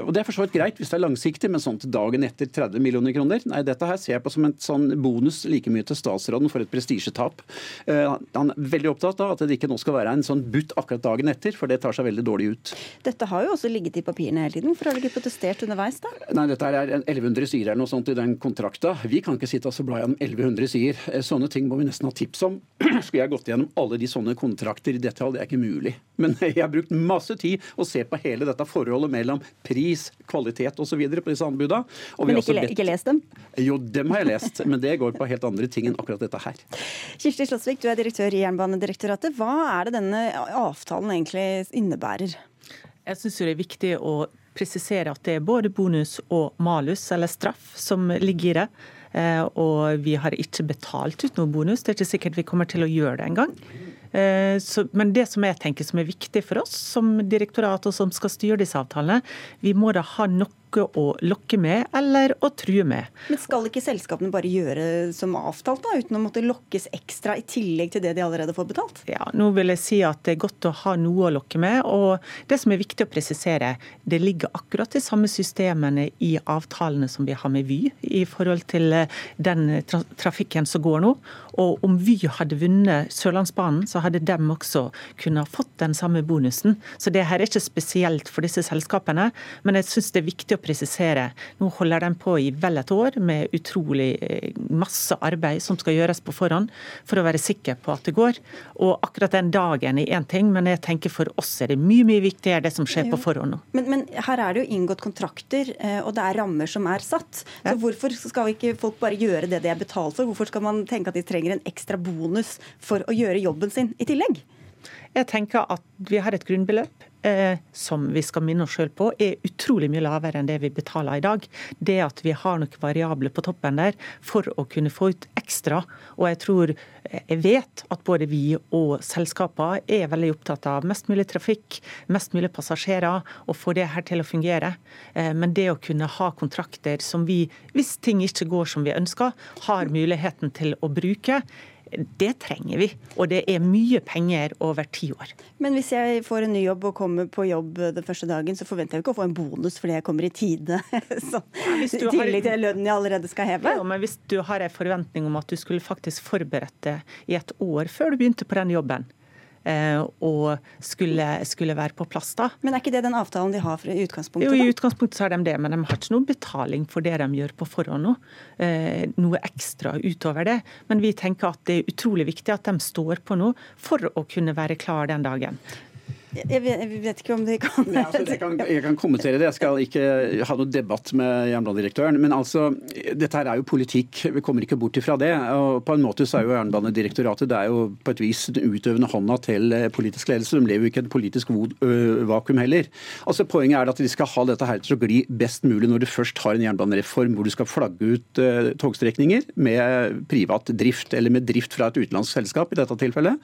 og det er for så vidt greit hvis det er langsiktig, men sånn til dagen etter 30 millioner kroner, nei, dette her ser jeg på som en sånn bonus bonus like mye til statsråden for et prestisjetap. Eh, han er veldig opptatt av at det ikke nå skal være en sånn butt akkurat dagen etter, for det tar seg veldig dårlig ut. Dette har jo også ligget i papirene hele tiden. Hvorfor har dere ikke protestert underveis, da? Nei, dette er 1100 sider eller noe sånt i den kontrakta. Vi kan ikke sitte og bla gjennom 1100 sider. Eh, sånne ting må vi nesten ha tips om. Skulle jeg gått gjennom alle de sånne kontrakter i detalj, det er ikke mulig. Men jeg har brukt masse tid å se på hele dette forholdet mellom pris, kvalitet osv. på disse anbudene. Men ikke, bedt... ikke lest dem? Jo, dem har jeg lest. Men det går på helt andre ting enn akkurat dette her. Kirsti Slåsvik, du er direktør i Jernbanedirektoratet. Hva er det denne avtalen egentlig innebærer? Jeg syns det er viktig å presisere at det er både bonus og malus, eller straff, som ligger i det. Eh, og vi har ikke betalt ut noe bonus. Det er ikke sikkert vi kommer til å gjøre det engang. Eh, men det som jeg tenker som er viktig for oss som direktorat og som skal styre disse avtalene, vi må da ha nok noe å lokke med eller å true med. Men Skal ikke selskapene bare gjøre som avtalt, da, uten å måtte lokkes ekstra i tillegg til det de allerede får betalt? Ja, nå vil jeg si at det er godt å ha noe å lokke med. og Det som er viktig å presisere, det ligger akkurat de samme systemene i avtalene som vi har med Vy, i forhold til eh, den trafikken som går nå. Og om Vy hadde vunnet Sørlandsbanen, så hadde de også kunnet fått den samme bonusen. Så det her er ikke spesielt for disse selskapene, men jeg syns det er viktig å å presisere. Nå holder de på i vel et år med utrolig eh, masse arbeid som skal gjøres på forhånd, for å være sikker på at det går. Og akkurat den dagen er én ting, men jeg tenker for oss er det mye mye viktigere det som skjer på forhånd nå. Men, men, her er det jo inngått kontrakter, eh, og det er rammer som er satt. Så Hvorfor skal ikke folk bare gjøre det de er betalt for? Hvorfor skal man tenke at de trenger en ekstra bonus for å gjøre jobben sin i tillegg? Jeg tenker at vi har et grunnbeløp eh, som vi skal minne oss selv på, er utrolig mye lavere enn det vi betaler i dag. Det at vi har noen variabler på toppen der for å kunne få ut ekstra. Og jeg tror, eh, jeg vet at både vi og selskapene er veldig opptatt av mest mulig trafikk, mest mulig passasjerer, og få det her til å fungere. Eh, men det å kunne ha kontrakter som vi, hvis ting ikke går som vi ønsker, har muligheten til å bruke, det trenger vi. Og det er mye penger over ti år. Men hvis jeg får en ny jobb og kommer på jobb den første dagen, så forventer jeg ikke å få en bonus fordi jeg kommer i tide. Så, I tillegg til lønnen jeg allerede skal heve. Ja, men hvis du har en forventning om at du skulle faktisk forberedt deg i et år før du begynte på den jobben, og skulle, skulle, være på plass da. Men er ikke det den avtalen de har i utgangspunktet? Jo, i utgangspunktet så har de det, men de har ikke noe betaling for det de gjør på forhånd nå. Eh, noe ekstra utover det. Men vi tenker at det er utrolig viktig at de står på nå for å kunne være klar den dagen. Jeg vet, jeg vet, ikke om de kan Nei, altså, jeg, kan, jeg kan kommentere det. Jeg skal ikke ha noe debatt med jernbanedirektøren. Men altså, dette her er jo politikk. Vi kommer ikke bort ifra det. og På en måte så er jo Jernbanedirektoratet det er jo på et vis den utøvende hånda til eh, politisk ledelse. De lever jo ikke i et politisk vakuum heller. Altså Poenget er at de skal ha dette her til å gli best mulig når du først har en jernbanereform hvor du skal flagge ut togstrekninger med privat drift, eller med drift fra et utenlandsk selskap i dette tilfellet.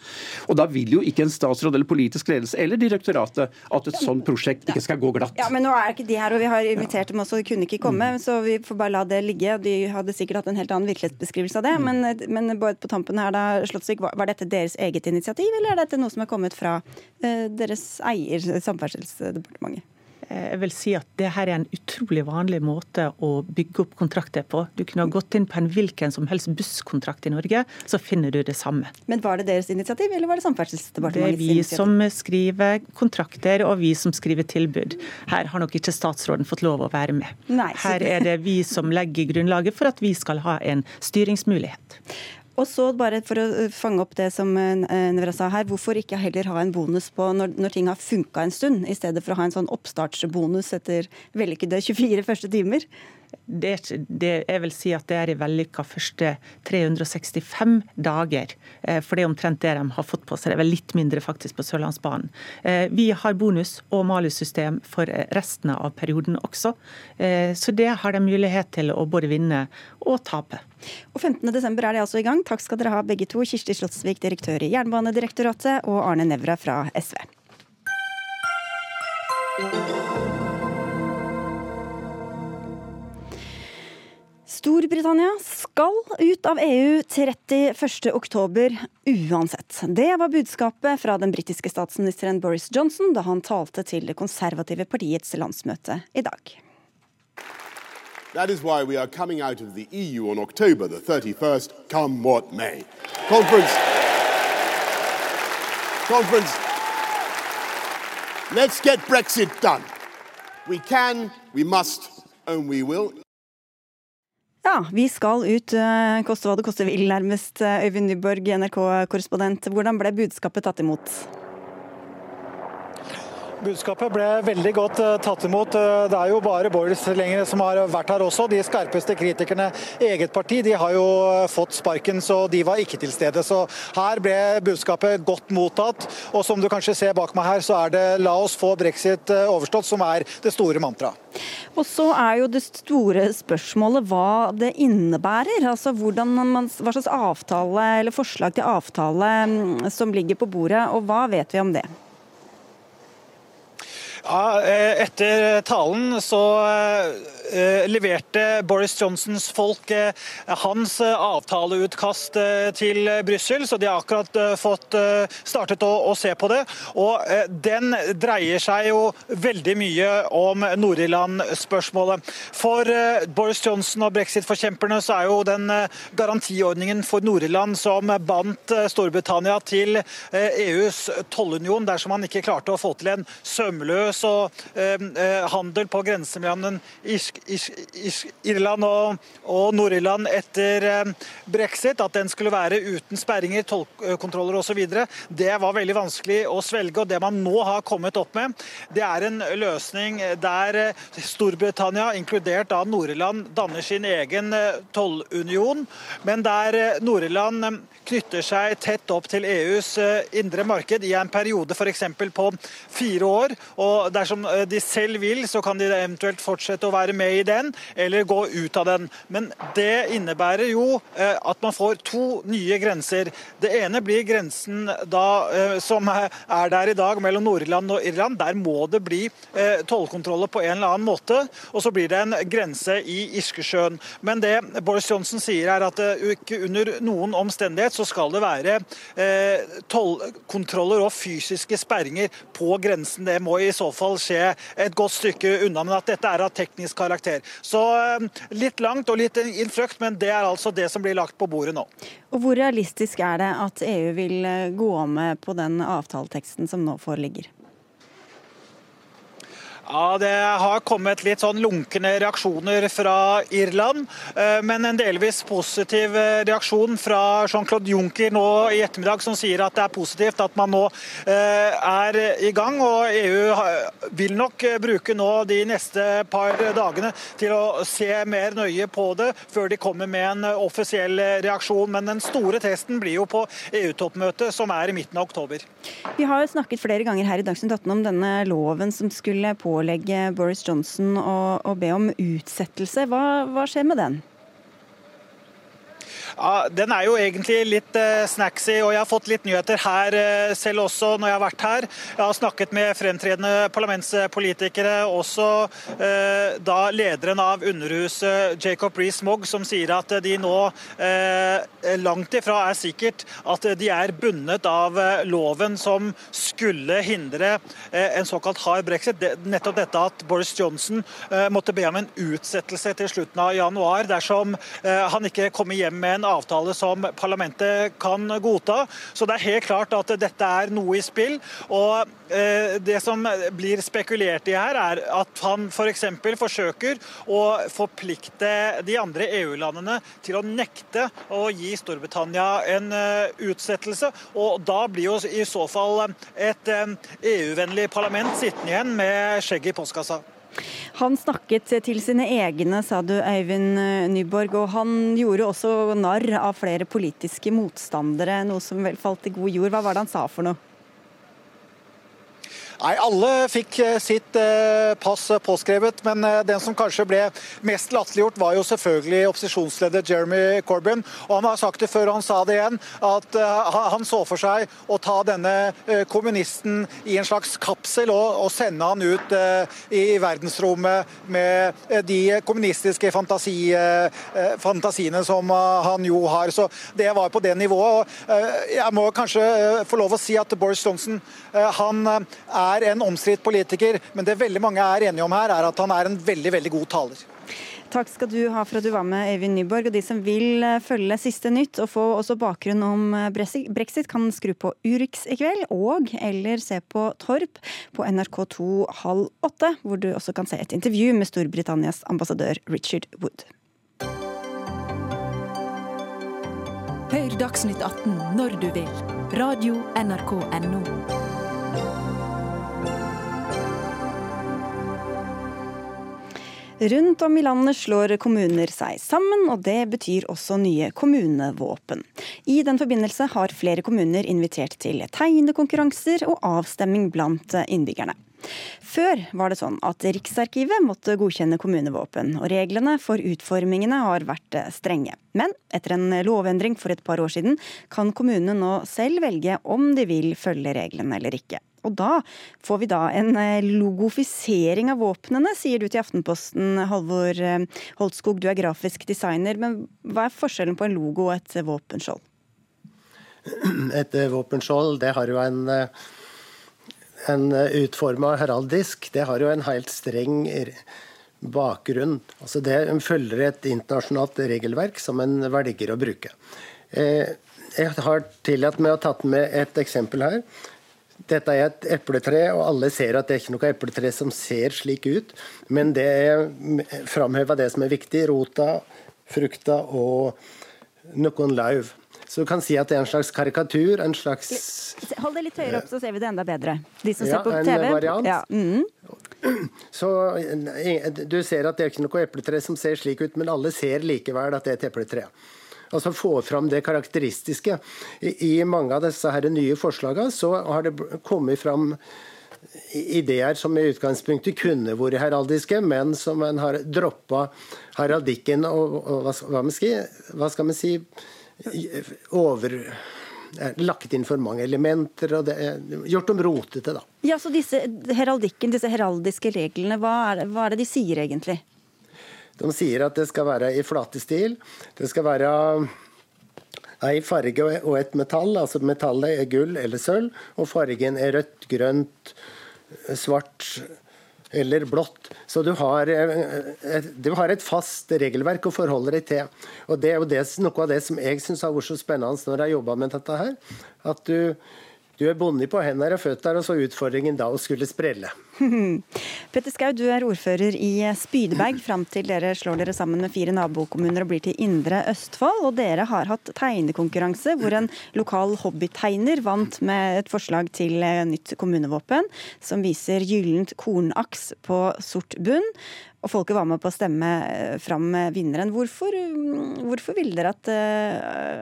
Og da vil jo ikke en statsråd eller politisk ledelse eller eller direktoratet at et sånt prosjekt ikke skal gå glatt. Ja, men nå er ikke de her, og Vi har invitert dem også, de kunne ikke komme. Mm. Så vi får bare la det ligge. De hadde sikkert hatt en helt annen virkelighetsbeskrivelse av det. Mm. Men, men bare på tampen her, da, Slottsvik, var dette deres eget initiativ, eller er dette noe som er kommet fra uh, deres eier, Samferdselsdepartementet? Eh, jeg vil si at det her er en utrolig vanlig måte å bygge opp kontrakter på. Du kunne ha gått inn på en hvilken som helst busskontrakt i Norge, så finner du det samme. Men var det deres initiativ, eller var det Samferdselsdepartementets initiativ? Det er vi som skriver kontrakter, og vi som skriver tilbud. Her har nok ikke statsråden fått lov å være med. Nei, her er det vi som legger grunnlaget for at vi skal ha en styringsmulighet. Og så bare for å eh, fange opp det som eh, Nevra sa her, hvorfor ikke heller ha en bonus på når, når ting har funka en stund, i stedet for å ha en sånn oppstartsbonus etter vellykkede 24 første timer? Det, det, jeg vil si at det er i vellykka første 365 dager. Eh, for det er omtrent det de har fått på seg. Det er vel litt mindre faktisk på Sørlandsbanen. Eh, vi har bonus- og malussystem for resten av perioden også. Eh, så det har de mulighet til å både vinne og tape. Og 15.12 er de altså i gang. Takk skal dere ha begge to. Kirsti Slottsvik, direktør i Jernbanedirektoratet, og Arne Nævra fra SV. Storbritannia skal ut av EU 31.10 uansett. Det var budskapet fra den britiske statsministeren Boris Johnson da han talte til det konservative partiets landsmøte i dag. That is why we are coming out of the EU on October the 31st, come what may. Conference. Conference. Let's get Brexit done. We can, we must, and we will. Ja, vi skal ut, eh, koste hva det koste vil, nærmest. Eh, Øyvind Nyborg, NRK-korrespondent. Hvordan ble budskapet tatt imot? Budskapet ble veldig godt uh, tatt imot. Uh, det er jo bare Boris lenger som har vært her også. De skarpeste kritikerne eget parti de har jo uh, fått sparken, så de var ikke til stede. Så her ble budskapet godt mottatt. Og som du kanskje ser bak meg her, så er det 'la oss få brexit overstått' som er det store mantraet. Og så er jo det store spørsmålet hva det innebærer. Altså man, hva slags avtale eller forslag til avtale mm, som ligger på bordet, og hva vet vi om det? Ja, eh, etter talen så eh, leverte Boris Johnsons folk eh, hans avtaleutkast til Brussel, så de har akkurat fått startet å, se på det. Og Den dreier seg jo veldig mye om Nord-Irland-spørsmålet. For Boris Johnson og brexit-forkjemperne så er jo den garantiordningen for Nord-Irland som bandt Storbritannia til EUs tollunion dersom man ikke klarte å få til en sømløs så handel på grensen mellom Irland og, og Nord-Irland etter brexit, at den skulle være uten sperringer, tollkontroller osv., det var veldig vanskelig å svelge. og Det man nå har kommet opp med, det er en løsning der Storbritannia, inkludert da Nord-Irland, danner sin egen tollunion, men der Nord-Irland knytter seg tett opp til EUs indre marked i en periode f.eks. på fire år. og Dersom de selv vil, så kan de eventuelt fortsette å være med i den, eller gå ut av den. Men det innebærer jo at man får to nye grenser. Det ene blir grensen da, som er der i dag mellom Nord-Irland og Irland. Der må det bli tollkontroller på en eller annen måte. Og så blir det en grense i Irskesjøen. Men det Boris Johnson sier er at ikke under noen omstendighet så skal det være tollkontroller og fysiske sperringer på grensen. Det må i så fall skje et godt stykke unna, men at dette er av teknisk karakter. Så litt langt og litt innfrøkt, men det er altså det som blir lagt på bordet nå. Og Hvor realistisk er det at EU vil gå med på den avtaleteksten som nå foreligger? Ja, Det har kommet litt sånn lunkne reaksjoner fra Irland, men en delvis positiv reaksjon fra Jean-Claude Juncker nå i ettermiddag, som sier at det er positivt at man nå er i gang. og EU vil nok bruke nå de neste par dagene til å se mer nøye på det, før de kommer med en offisiell reaksjon. Men den store testen blir jo på EU-toppmøtet, som er i midten av oktober. Vi har snakket flere ganger her i Dagsnytt 18 om denne loven som skulle på pålegge Boris Johnson å, å be om utsettelse. Hva, hva skjer med den? Ja, Den er jo egentlig litt eh, snacksy, og jeg har fått litt nyheter her eh, selv også når jeg har vært her. Jeg har snakket med fremtredende parlamentspolitikere, også eh, da lederen av Underhuset, Jacob Rees-Mogg, som sier at de nå langt ifra er sikkert at de er bundet av loven som skulle hindre en såkalt hard brexit. Nettopp dette at Boris Johnson måtte be om en utsettelse til slutten av januar dersom han ikke kommer hjem med en avtale som parlamentet kan godta. Så det er helt klart at dette er noe i spill. og Det som blir spekulert i her, er at han f.eks. For forsøker å forplikte de andre EU-landene til å nekte å gi Storbritannia en utsettelse. og Da blir jo i så fall et EU-vennlig parlament sittende igjen med skjegget i postkassa. Han snakket til sine egne, sa du Eivind Nyborg, og han gjorde også narr av flere politiske motstandere, noe som vel falt i god jord. Hva var det han sa for noe? Nei, Alle fikk sitt pass påskrevet, men den som kanskje ble mest latterliggjort, var jo selvfølgelig opposisjonsleder Jeremy Corbyn. Og Han har sagt det før, og han sa det igjen, at han så for seg å ta denne kommunisten i en slags kapsel og, og sende han ut i verdensrommet med de kommunistiske fantasi, fantasiene som han jo har. Så Det var på det nivået. Jeg må kanskje få lov å si at Boris Johnson han er er en omstridt politiker, men det veldig mange er enige om her, er at han er en veldig, veldig god taler. Takk skal du ha for at du var med, Øyvind Nyborg. Og de som vil følge siste nytt og få også bakgrunn om brexit, kan skru på Urix i kveld, og eller se på Torp på NRK2 halv åtte, hvor du også kan se et intervju med Storbritannias ambassadør Richard Wood. Hør Dagsnytt 18 når du vil. Radio NRK Radio.nrk.no. Rundt om i landet slår kommuner seg sammen, og det betyr også nye kommunevåpen. I den forbindelse har flere kommuner invitert til tegnekonkurranser og avstemming blant innbyggerne. Før var det sånn at Riksarkivet måtte godkjenne kommunevåpen, og reglene for utformingene har vært strenge. Men etter en lovendring for et par år siden kan kommunene nå selv velge om de vil følge reglene eller ikke. Og da får vi da en eh, logofisering av våpnene, sier du til Aftenposten, Halvor eh, Holtskog. Du er grafisk designer, men hva er forskjellen på en logo og et våpenskjold? Et våpenskjold, det har jo en en utforma heraldisk, det har jo en helt streng bakgrunn. Altså det følger et internasjonalt regelverk som en velger å bruke. Eh, jeg har tillatt meg å tatt med et eksempel her dette er et epletre, og alle ser at det er ikke noe epletre som ser slik ut. Men det er framheva det som er viktig. Rota, frukta og noen lauv. Så du kan si at det er en slags karikatur, en slags Hold det litt høyere opp, så ser vi det enda bedre. De som ja, ser på en TV. Variant. Ja. Mm. Så eh, du ser at det er ikke noe epletre som ser slik ut, men alle ser likevel at det er et epletre. Altså få fram det karakteristiske. I, mange av disse her nye forslagene så har det kommet fram ideer som i utgangspunktet kunne vært heraldiske, men som en har droppa heraldikken og, og hva skal man si over lagt inn for mange elementer, og det gjort om rotete, da. Ja, så disse heraldikken, disse heraldiske reglene, hva er, det, hva er det de sier egentlig? De sier at det skal være i flate stil. Det skal være ei farge og et metall. altså Metallet er gull eller sølv, og fargen er rødt, grønt, svart eller blått. Så du har, eh, du har, et fast regelverk å forholde deg til. Og Det er jo det, noe av det som jeg syns har vært så spennende når jeg har jobba med dette. her, At du, du er bonde på hender og føtter, og så utfordringen da å skulle sprelle. Petter Skau, du er ordfører i Spydeberg fram til dere slår dere sammen med fire nabokommuner og blir til Indre Østfold. Og dere har hatt tegnekonkurranse hvor en lokal hobbytegner vant med et forslag til nytt kommunevåpen som viser gyllent kornaks på sort bunn. Og folket var med på å stemme fram vinneren. Hvorfor, hvorfor vil dere at,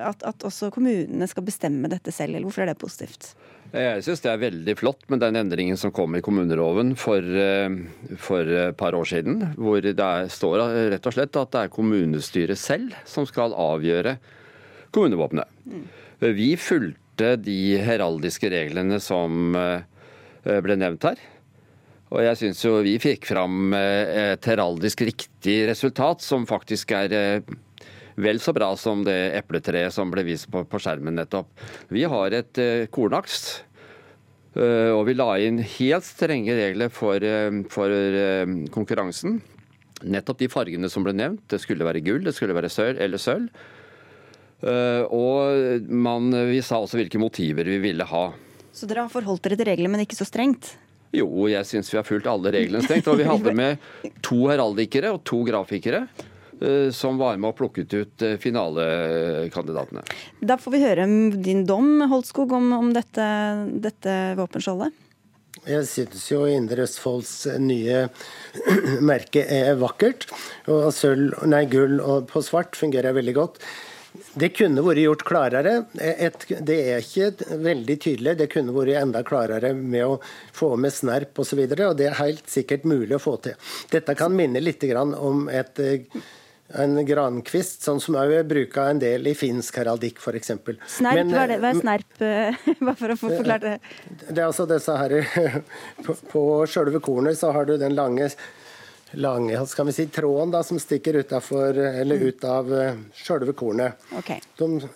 at, at også kommunene skal bestemme dette selv, eller hvorfor er det positivt? Jeg syns det er veldig flott med den endringen som kom i kommuneloven for, eh, for et par år siden. Hvor det er, står rett og slett at det er kommunestyret selv som skal avgjøre kommunevåpenet. Mm. Vi fulgte de heraldiske reglene som eh, ble nevnt her. Og jeg syns jo vi fikk fram eh, et heraldisk riktig resultat, som faktisk er vel så bra som det epletreet som ble vist på, på skjermen nettopp. Vi har et uh, kornaks. Og vi la inn helt strenge regler for, for konkurransen. Nettopp de fargene som ble nevnt. Det skulle være gull, det skulle være sølv eller sølv. og man, vi sa også hvilke motiver vi ville ha. Så dere har forholdt dere til reglene, men ikke så strengt? Jo, jeg syns vi har fulgt alle reglene strengt. Og vi hadde med to heraldikere og to grafikere. Eh, som var med og plukket ut eh, finalekandidatene. Da får vi høre din dom, Holtskog, om, om dette, dette våpenskjoldet. Jeg synes jo Indre Østfolds nye merke er vakkert. Og sølv, nei, gull og på svart fungerer veldig godt. Det kunne vært gjort klarere. Et, det er ikke veldig tydelig. Det kunne vært enda klarere med å få med snerp osv. Og, så og det er helt sikkert mulig å få til. Dette kan minne litt om et en grankvist, sånn som òg er bruka en del i finsk heraldikk f.eks. Snerp, Men, hva, er det, hva er snerp? Bare for å få forklart det. Det er altså disse her På, på sjølve kornet så har du den lange lange skal vi si, tråden da, som stikker utenfor, eller mm. ut av uh, sjølve kornet. Okay. De,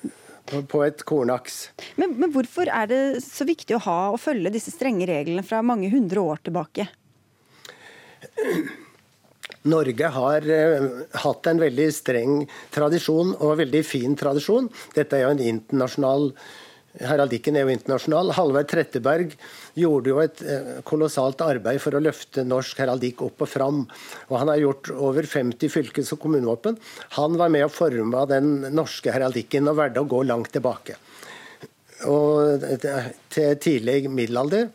på et kornaks. Men, men hvorfor er det så viktig å ha og følge disse strenge reglene fra mange hundre år tilbake? Norge har uh, hatt en veldig streng tradisjon og veldig fin tradisjon. Dette er jo en internasjonal Heraldikken er jo internasjonal. Halvard Tretteberg gjorde jo et uh, kolossalt arbeid for å løfte norsk heraldikk opp og fram. Og han har gjort over 50 fylkes- og kommunevåpen. Han var med å forme den norske heraldikken og valgte å gå langt tilbake. Og til tidlig middelalder.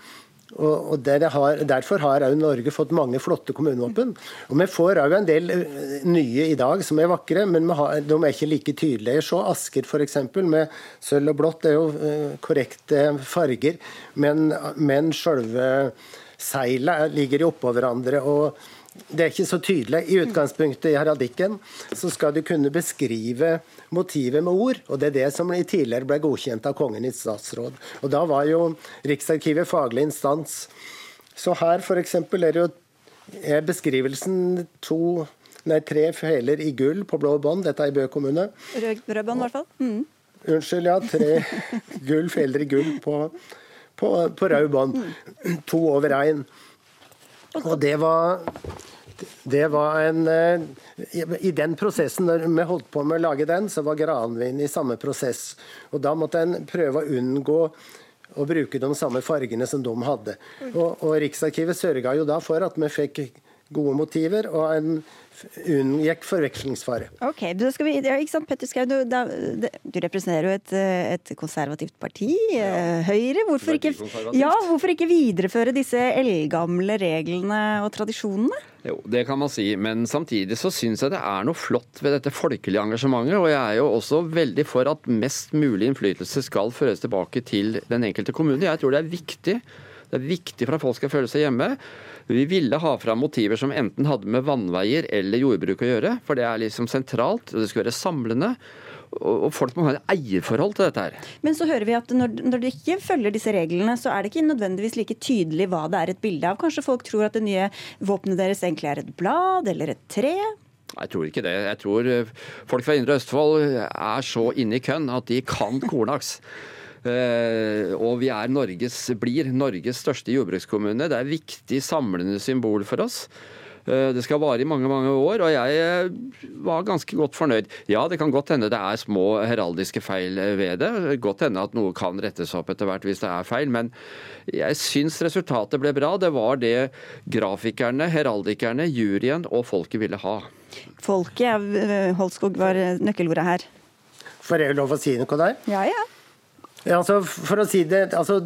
Og, har, Derfor har Norge fått mange flotte kommunevåpen. Og Vi får òg en del eh, nye i dag som er vakre, men har, de er ikke like tydelige. Se Asker f.eks. med sølv og blått. Det er jo uh, korrekte farger, men, men selve seilet ligger oppå hverandre. og det er ikke så tydelig. I utgangspunktet i heraldikken så skal du kunne beskrive motivet med ord, og det er det som tidligere ble godkjent av Kongen i statsråd. Og Da var jo Riksarkivet faglig instans. Så her f.eks. er jo er beskrivelsen to, nei, tre feler i gull på blå bånd. Dette er i Bø kommune. Rød, rød bånd, i hvert fall. Mm. Unnskyld, ja. Tre gull, feler i gull på, på, på rød bånd. To over én. Og det var, det var en eh, I den prosessen, når vi holdt på med å lage den, så var granvin i samme prosess. Og da måtte en prøve å unngå å bruke de samme fargene som de hadde. Og, og Riksarkivet sørga jo da for at vi fikk gode motiver og en unngikk forvekslingsfare. Ok, da skal vi, ja, ikke sant, Petter Skau, du, da, du, representerer jo et, et konservativt parti, ja. Høyre. Hvorfor ikke, ja, hvorfor ikke videreføre disse eldgamle reglene og tradisjonene? Jo, det kan man si, men samtidig så syns jeg det er noe flott ved dette folkelige engasjementet. Og jeg er jo også veldig for at mest mulig innflytelse skal føres tilbake til den enkelte kommune. Jeg tror det er viktig. Det er viktig for at folk skal føle seg hjemme. Vi ville ha fram motiver som enten hadde med vannveier eller jordbruk å gjøre, for det er liksom sentralt, og det skulle være samlende. Og folk må ha et eierforhold til dette her. Men så hører vi at når, når de ikke følger disse reglene, så er det ikke nødvendigvis like tydelig hva det er et bilde av. Kanskje folk tror at det nye våpenet deres egentlig er et blad eller et tre? Jeg tror ikke det. Jeg tror eh, folk fra Indre Østfold er så inne i kønn at de kan kornaks. Eh, og vi er Norges, blir Norges største jordbrukskommune. Det er et viktig samlende symbol for oss. Eh, det skal vare i mange mange år, og jeg eh, var ganske godt fornøyd. Ja, det kan godt hende det er små heraldiske feil ved det. Godt hende at noe kan rettes opp etter hvert hvis det er feil. Men jeg syns resultatet ble bra. Det var det grafikerne, heraldikerne, juryen og folket ville ha. Folket, Holskog var nøkkelordet her. Får jeg lov å si noe der? Ja, ja. Ja, altså, for å si det, altså,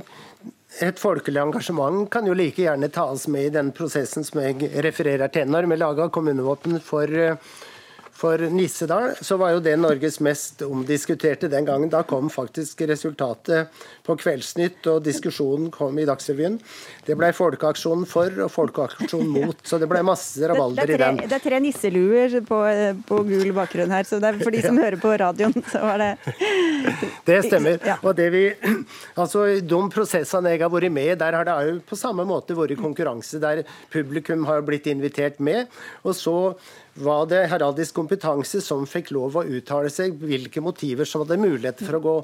Et folkelig engasjement kan jo like gjerne tas med i den prosessen som jeg refererer til. Når vi laga kommunevåpen for uh, for Nissedal så var jo det Norges mest omdiskuterte den gangen. Da kom faktisk resultatet på Kveldsnytt, og diskusjonen kom i Dagsrevyen. Det ble folkeaksjonen for og folkeaksjon mot, så det ble masse rabalder i den. Det er tre nisseluer på, på gul bakgrunn her, så det er for de som ja. hører på radioen, så var det Det stemmer. Ja. Og det vi Altså, de prosessene jeg har vært med i, der har det jo på samme måte vært konkurranse, der publikum har blitt invitert med. og så var det heraldisk kompetanse som fikk lov å uttale seg, hvilke motiver som hadde mulighet for å gå,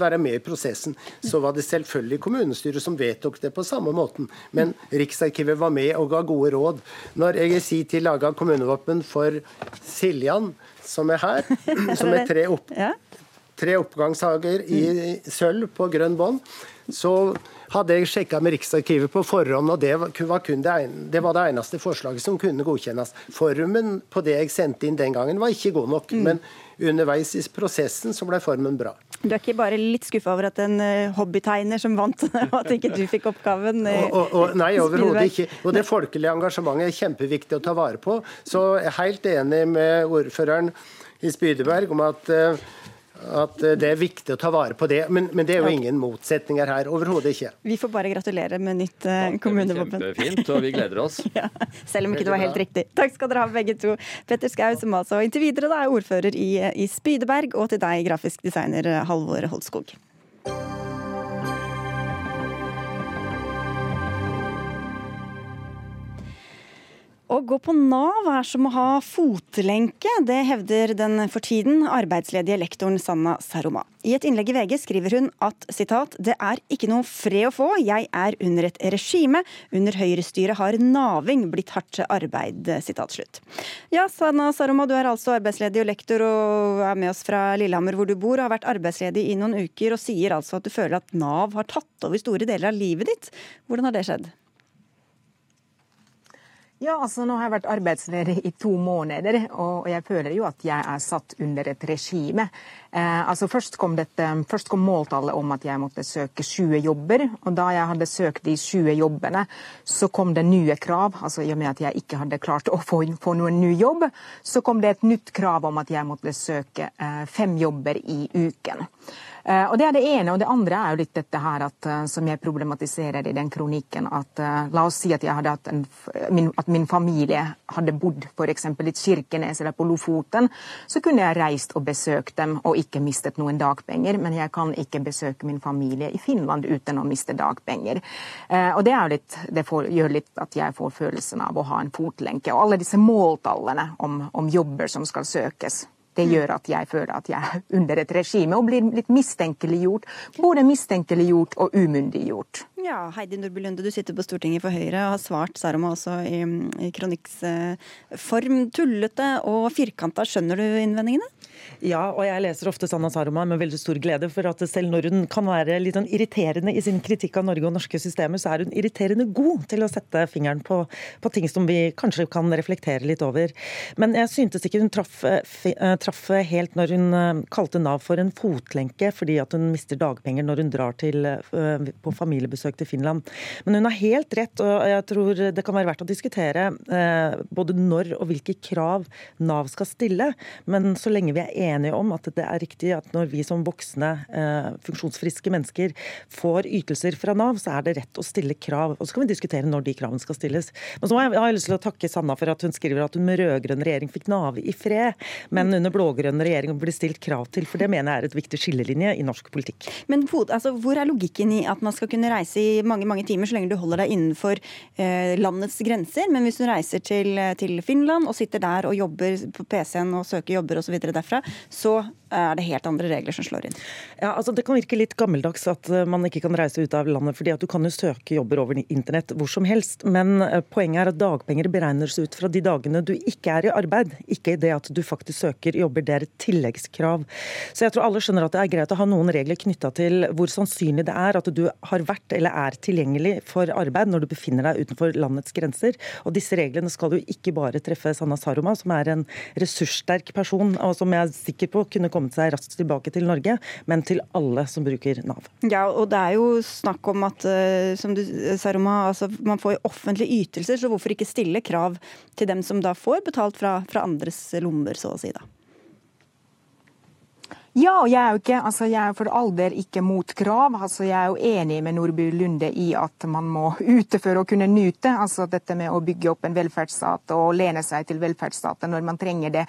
være med i prosessen. Så var det selvfølgelig kommunestyret som vedtok det på samme måten. Men Riksarkivet var med og ga gode råd. Når jeg i sin tid laga kommunevåpen for Siljan, som er her, som er tre, opp, tre oppgangshager i sølv på grønn bånd, så hadde jeg sjekka med Riksarkivet på forhånd, og det var, det, det var, det eneste forslaget som kunne godkjennes. Formen på det jeg sendte inn den gangen, var ikke god nok. Mm. Men underveis i prosessen så ble formen bra. Du er ikke bare litt skuffa over at en uh, hobbytegner som vant, og at ikke du fikk oppgaven? og, og, og, nei, overhodet ikke. Og det folkelige engasjementet er kjempeviktig å ta vare på. Så jeg er helt enig med ordføreren i Spydeberg om at uh, at eh, det er viktig å ta vare på det. Men, men det er jo ingen motsetninger her. Overhodet ikke. Vi får bare gratulere med nytt uh, kommunevåpen. Kjempefint, og vi gleder oss. ja, selv om ikke det var helt riktig. Takk skal dere ha begge to. Petter Skau, som altså inntil videre da, er ordfører i, i Spydeberg, og til deg, grafisk designer Halvor Holtskog. Å gå på Nav er som å ha fotlenke, det hevder den for tiden arbeidsledige lektoren Sanna Saroma. I et innlegg i VG skriver hun at citat, det er ikke noe fred å få, jeg er under et regime. Under høyrestyret har naving blitt hardt arbeid. Sitat. Ja, Sanna Saroma, du er altså arbeidsledig og lektor og er med oss fra Lillehammer hvor du bor, og har vært arbeidsledig i noen uker og sier altså at du føler at Nav har tatt over store deler av livet ditt. Hvordan har det skjedd? Ja, altså Nå har jeg vært arbeidsledig i to måneder, og jeg føler jo at jeg er satt under et regime. Eh, altså først kom, dette, først kom måltallet om at jeg måtte søke 20 jobber. og Da jeg hadde søkt de 20 jobbene, så kom det nye krav. altså I og med at jeg ikke hadde klart å få, få noen ny jobb, så kom det et nytt krav om at jeg måtte søke eh, fem jobber i uken. Eh, og Det er det ene. og Det andre er jo litt dette her at, eh, som jeg problematiserer i den kronikken. at uh, La oss si at, en, min, at min familie hadde bodd f.eks. i Kirkenes eller på Lofoten. Så kunne jeg reist og besøkt dem og ikke mistet noen dagpenger. Men jeg kan ikke besøke min familie i Finland uten å miste dagpenger. Og Det, litt, det får, gjør litt at jeg får følelsen av å ha en fotlenke. Og alle disse måltallene om, om jobber som skal søkes. Det gjør at jeg føler at jeg er under et regime og blir litt mistenkeliggjort. Både mistenkeliggjort og umyndiggjort. Ja, Heidi Nordby Lunde, du sitter på Stortinget for Høyre og har svart Saroma også i, i kronikksform. Tullete og firkanta, skjønner du innvendingene? Ja, og jeg leser ofte Sanna Saroma med veldig stor glede. For at selv når hun kan være litt sånn irriterende i sin kritikk av Norge og norske systemer, så er hun irriterende god til å sette fingeren på, på ting som vi kanskje kan reflektere litt over. Men jeg syntes ikke hun traff, eh, traff helt når hun eh, kalte Nav for en fotlenke fordi at hun mister dagpenger når hun drar til, eh, på familiebesøk til Finland. Men hun har helt rett, og jeg tror det kan være verdt å diskutere både når og hvilke krav Nav skal stille. Men så lenge vi er enige om at det er riktig at når vi som voksne, eh, funksjonsfriske mennesker får ytelser fra Nav, så er det rett å stille krav. Og så kan vi diskutere når de kravene skal stilles. Men så har jeg, har jeg lyst til å takke Sanna for at hun skriver at hun med rød-grønn regjering fikk Nav i fred, men under blå-grønn regjering blir stilt krav til. For det mener jeg er et viktig skillelinje i norsk politikk. Men altså, hvor er logikken i at man skal kunne reise i mange mange timer så lenge du holder deg innenfor eh, landets grenser, men hvis du reiser til, til Finland og sitter der og jobber på PC-en og søker jobber osv. derfra, så er det helt andre regler som slår inn. Ja, altså Det kan virke litt gammeldags at eh, man ikke kan reise ut av landet, fordi at du kan jo søke jobber over internett hvor som helst. Men eh, poenget er at dagpenger beregnes ut fra de dagene du ikke er i arbeid, ikke det at du faktisk søker jobber. Det er et tilleggskrav. Så jeg tror alle skjønner at det er greit å ha noen regler knytta til hvor sannsynlig det er at du har vært eller er tilgjengelig for arbeid når du befinner deg utenfor landets grenser. Og disse reglene skal jo ikke bare treffe Sanna Saroma, som er en ressurssterk person, og som jeg er sikker på kunne kommet seg raskt tilbake til Norge, men til alle som bruker Nav. Ja, og det er jo snakk om at eh, som du sa, Roma, altså, man får offentlige ytelser, så hvorfor ikke stille krav til dem som da får betalt fra, fra andres lommer, så å si? da? Ja, og jeg er jo ikke, altså jeg er for all del ikke mot krav. Altså jeg er jo enig med Nordby Lunde i at man må ute for å kunne nyte. Altså dette med å bygge opp en velferdsstat og lene seg til velferdsstaten når man trenger det.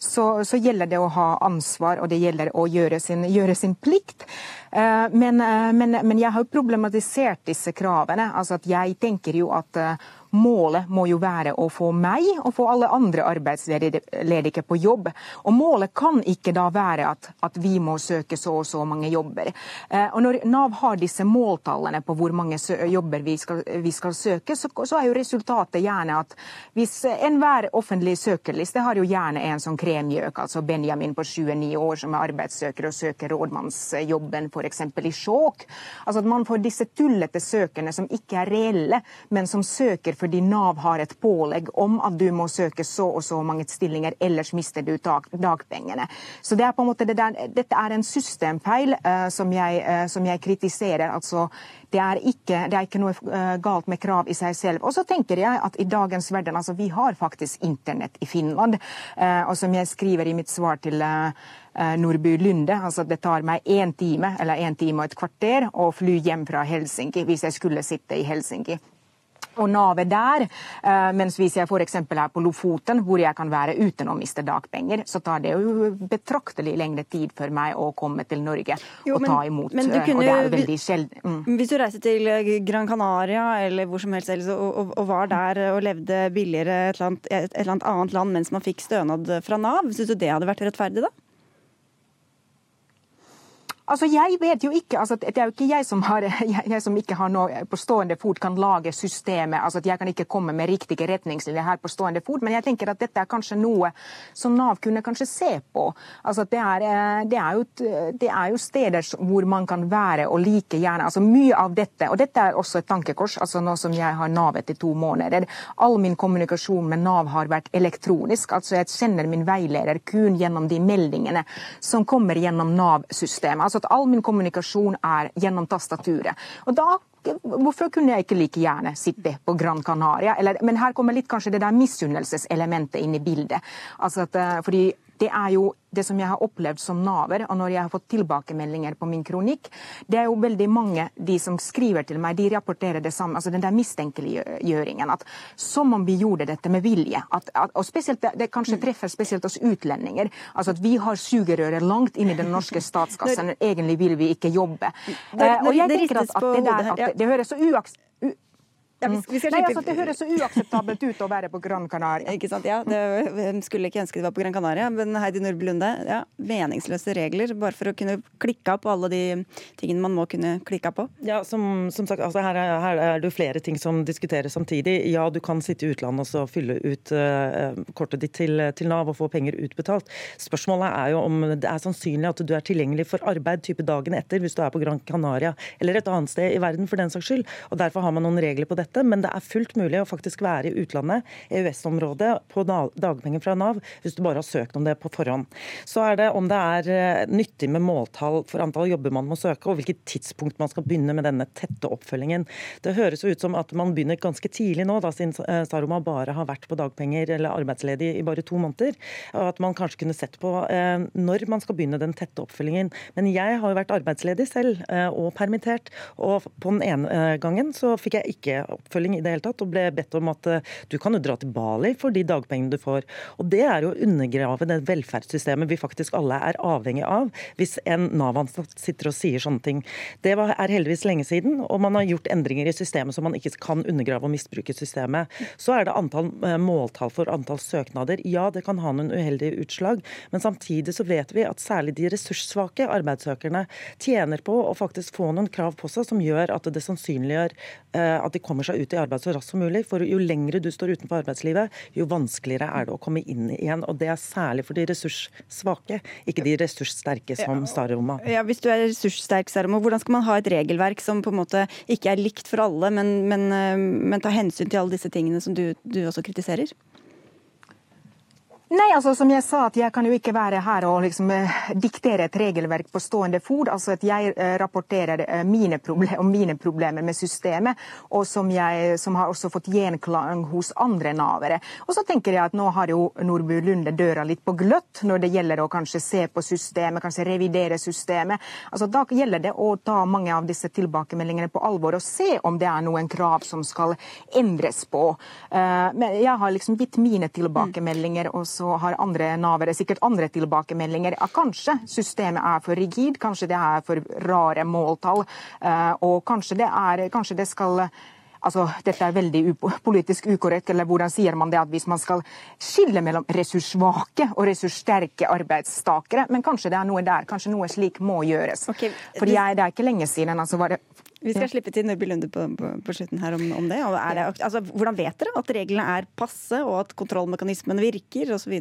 Så, så gjelder det å ha ansvar, og det gjelder å gjøre sin, gjøre sin plikt. Eh, men, eh, men, men jeg har jo problematisert disse kravene. Altså at jeg tenker jo at eh, Målet må jo være å få meg og få alle andre arbeidsledige på jobb. Og målet kan ikke da være at, at vi må søke så og så mange jobber. Eh, og når Nav har disse måltallene på hvor mange jobber vi skal, vi skal søke, så, så, er jo resultatet gjerne at hvis enhver offentlig søkerliste har jo gjerne en som kremgjøk, altså Benjamin på 29 år som er arbeidssøker og søker rådmannsjobben f.eks. i Skjåk. Altså at man får disse tullete søkerne som ikke er reelle, men som søker fordi Nav har et pålegg om at du må søke så og så mange stillinger, ellers mister du dagpengene. Så det er på en måte det der, Dette er en systemfeil uh, som, jeg, uh, som, jeg, kritiserer. altså det er, ikke, det er ikke noe uh, galt med krav i seg selv. Og så tenker jeg at i dagens verden, altså vi har faktisk internett i Finland. og som jeg skriver i mitt svar til Nordby Lunde. altså Det tar meg én time eller en time og et kvarter å fly hjem fra Helsinki hvis jeg skulle sitte i Helsinki og navet der. Eh, mens hvis jeg f.eks. er på Lofoten, hvor jeg kan være uten å miste dagpenger, så tar det jo betraktelig lengre tid for meg å komme til Norge jo, og men, ta imot. Men kunne, og det er veldig sjelden. Mm. Hvis du reiser til eh, Gran Canaria eller hvor som helst og, og, og var der og levde billigere et eller, annet, et eller annet annet land mens man fikk stønad fra Nav, syns du det hadde vært rettferdig da? Altså, jeg vet jo ikke, altså, Det er jo ikke jeg som, har, jeg, jeg som ikke har noe på stående fot kan lage systemet. altså at Jeg kan ikke komme med riktige retningslinjer her på stående fot, men jeg tenker at dette er kanskje noe som Nav kunne kanskje se på. Altså det er, eh, det, er jo, det er, jo, steder hvor man kan være og like gjerne altså Mye av dette, og dette er også et tankekors, altså nå som jeg har Nav etter to måneder. All min kommunikasjon med Nav har vært elektronisk. altså Jeg sender min veileder kun gjennom de meldingene som kommer gjennom Nav-systemet. altså at all min kommunikasjon er gjennom tastaturet. Og da Hvorfor kunne jeg ikke like gjerne sitte på Gran Canaria? Eller, men her kommer litt kanskje det der misunnelseselementet inn i bildet. Altså at, eh, fordi det er jo det som jeg har opplevd som naver, og når jeg har fått tilbakemeldinger på min kronikk, det er jo veldig mange de som skriver til meg, de rapporterer det samme. altså Den der mistenkeliggjøringen. at Som om vi gjorde dette med vilje. At, at, og spesielt, Det kanskje mm. treffer spesielt oss utlendinger. altså at Vi har sugerøret langt inn i den norske statskassen. Egentlig vil vi ikke jobbe. Det, og jeg tenker at, at det, der, at det, det høres så uaks Ja, vi, vi Nei, altså, Det høres så uakseptabelt ut å være på Gran Canaria. Ikke sant, ja. Det, skulle ikke ønske det var på Gran Canaria, men Heidi Nordby Lunde, ja, meningsløse regler bare for å kunne klikke på alle de tingene man må kunne klikke på? Ja, som, som sagt, altså her, er, her er det flere ting som diskuteres samtidig. Ja, du kan sitte i utlandet og så fylle ut uh, kortet ditt til, til, Nav og få penger utbetalt. Spørsmålet er jo om det er sannsynlig at du er tilgjengelig for arbeid type dagen etter hvis du er på Gran Canaria eller et annet sted i verden for den saks skyld. Og Derfor har man noen regler på dette dette, men det er fullt mulig å faktisk være i utlandet, EØS-området, på dagpenger fra Nav, hvis du bare har søkt om det på forhånd. Så er det om det er eh, nyttig med måltall for antall jobber man må søke, og hvilket tidspunkt man skal begynne med denne tette oppfølgingen. Det høres jo ut som at man begynner ganske tidlig nå, da siden eh, Saroma bare har vært på dagpenger eller arbeidsledig i bare to måneder, og at man kanskje kunne sett på eh, når man skal begynne den tette oppfølgingen. Men jeg har jo vært arbeidsledig selv og permittert, og på den ene gangen så fikk jeg ikke oppfølging i det hele tatt, og ble bedt om at eh, du kan jo dra til Bali for de dagpengene du får. Og Det er jo å undergrave det velferdssystemet vi faktisk alle er avhengig av, hvis en Nav-ansatt sitter og sier sånne ting. Det er heldigvis lenge siden, og man har gjort endringer i systemet så man ikke kan undergrave og misbruke systemet. Så er det antall eh, måltall for antall søknader. Ja, det kan ha noen uheldige utslag, men samtidig så vet vi at særlig de ressurssvake arbeidssøkerne tjener på å faktisk få noen krav på seg som gjør at det sannsynliggjør eh, at de kommer seg ut i arbeid så raskt som mulig. For jo lengre du står utenfor arbeidslivet, jo vanskeligere er det å komme inn igjen. Og det er særlig for de ressurssvake, ikke de ressurssterke som Staroma. Ja, hvis du er ressurssterk, Staroma, hvordan skal man ha et regelverk som på en måte ikke er likt for alle, men, men, eh, men tar hensyn til alle disse tingene som du, du også kritiserer? Nei, altså som jeg sa, at jeg kan jo ikke være her og liksom eh, diktere et regelverk på stående fot. Altså at jeg eh, rapporterer eh, mine problem, om mine problemer med systemet, og som, jeg, som har også fått gjenklang hos andre navere. Og så tenker jeg at nå har jo Nordby Lunde døra litt på gløtt når det gjelder å kanskje se på systemet, kanskje revidere systemet. Altså Da gjelder det å ta mange av disse tilbakemeldingene på alvor og se om det er noen krav som skal endres på. Men jeg har liksom gitt mine tilbakemeldinger. og så har andre navere sikkert andre tilbakemeldinger. Ja, kanskje systemet er for rigid, kanskje det er for rare måltall. Eh, og kanskje det, er, kanskje det skal Altså, dette er veldig politisk ukorrekt, eller hvordan sier man det at hvis man skal skille mellom ressurssvake og ressurssterke arbeidstakere, men kanskje det er noe der, kanskje noe slik må gjøres. Okay. Fordi jeg, Det er ikke lenge siden altså var det vi skal ja. slippe til Nørby Lunde på, på, på, slutten her om, om det. det altså, hvordan vet dere at reglene er passe, og at kontrollmekanismene virker osv.?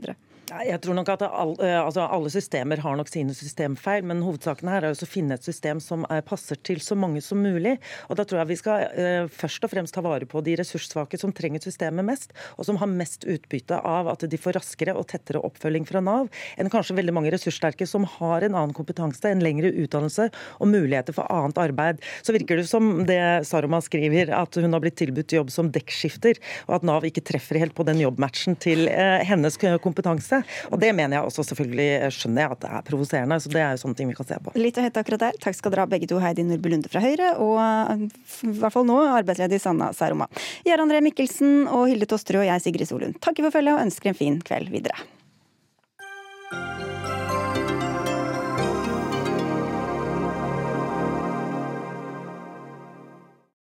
Jeg tror nok at alle, eh, altså alle systemer har nok sine systemfeil, men hovedsaken her er å finne et system som passer til så mange som mulig. Og Da tror jeg vi skal eh, først og fremst ta vare på de ressurssvake som trenger systemet mest, og som har mest utbytte av at de får raskere og tettere oppfølging fra Nav, enn kanskje veldig mange ressurssterke som har en annen kompetanse, en lengre utdannelse og muligheter for annet arbeid. Så virker det som det Saroma skriver, at hun har blitt tilbudt jobb som dekkskifter, og at Nav ikke treffer helt på den jobbmatchen til eh, hennes kompetanse. Og det mener jeg også selvfølgelig skjønner jeg at det er provoserende. Så det er jo sånne ting vi kan se på. Litt å hete akkurat der. Takk skal dere ha begge to, Heidi Nordby Lunde fra Høyre, og i hvert fall nå arbeidsledig Sanna Saroma. Jar André Mikkelsen og Hilde Tosterud og jeg, Sigrid Solund, takker for følget og ønsker en fin kveld videre.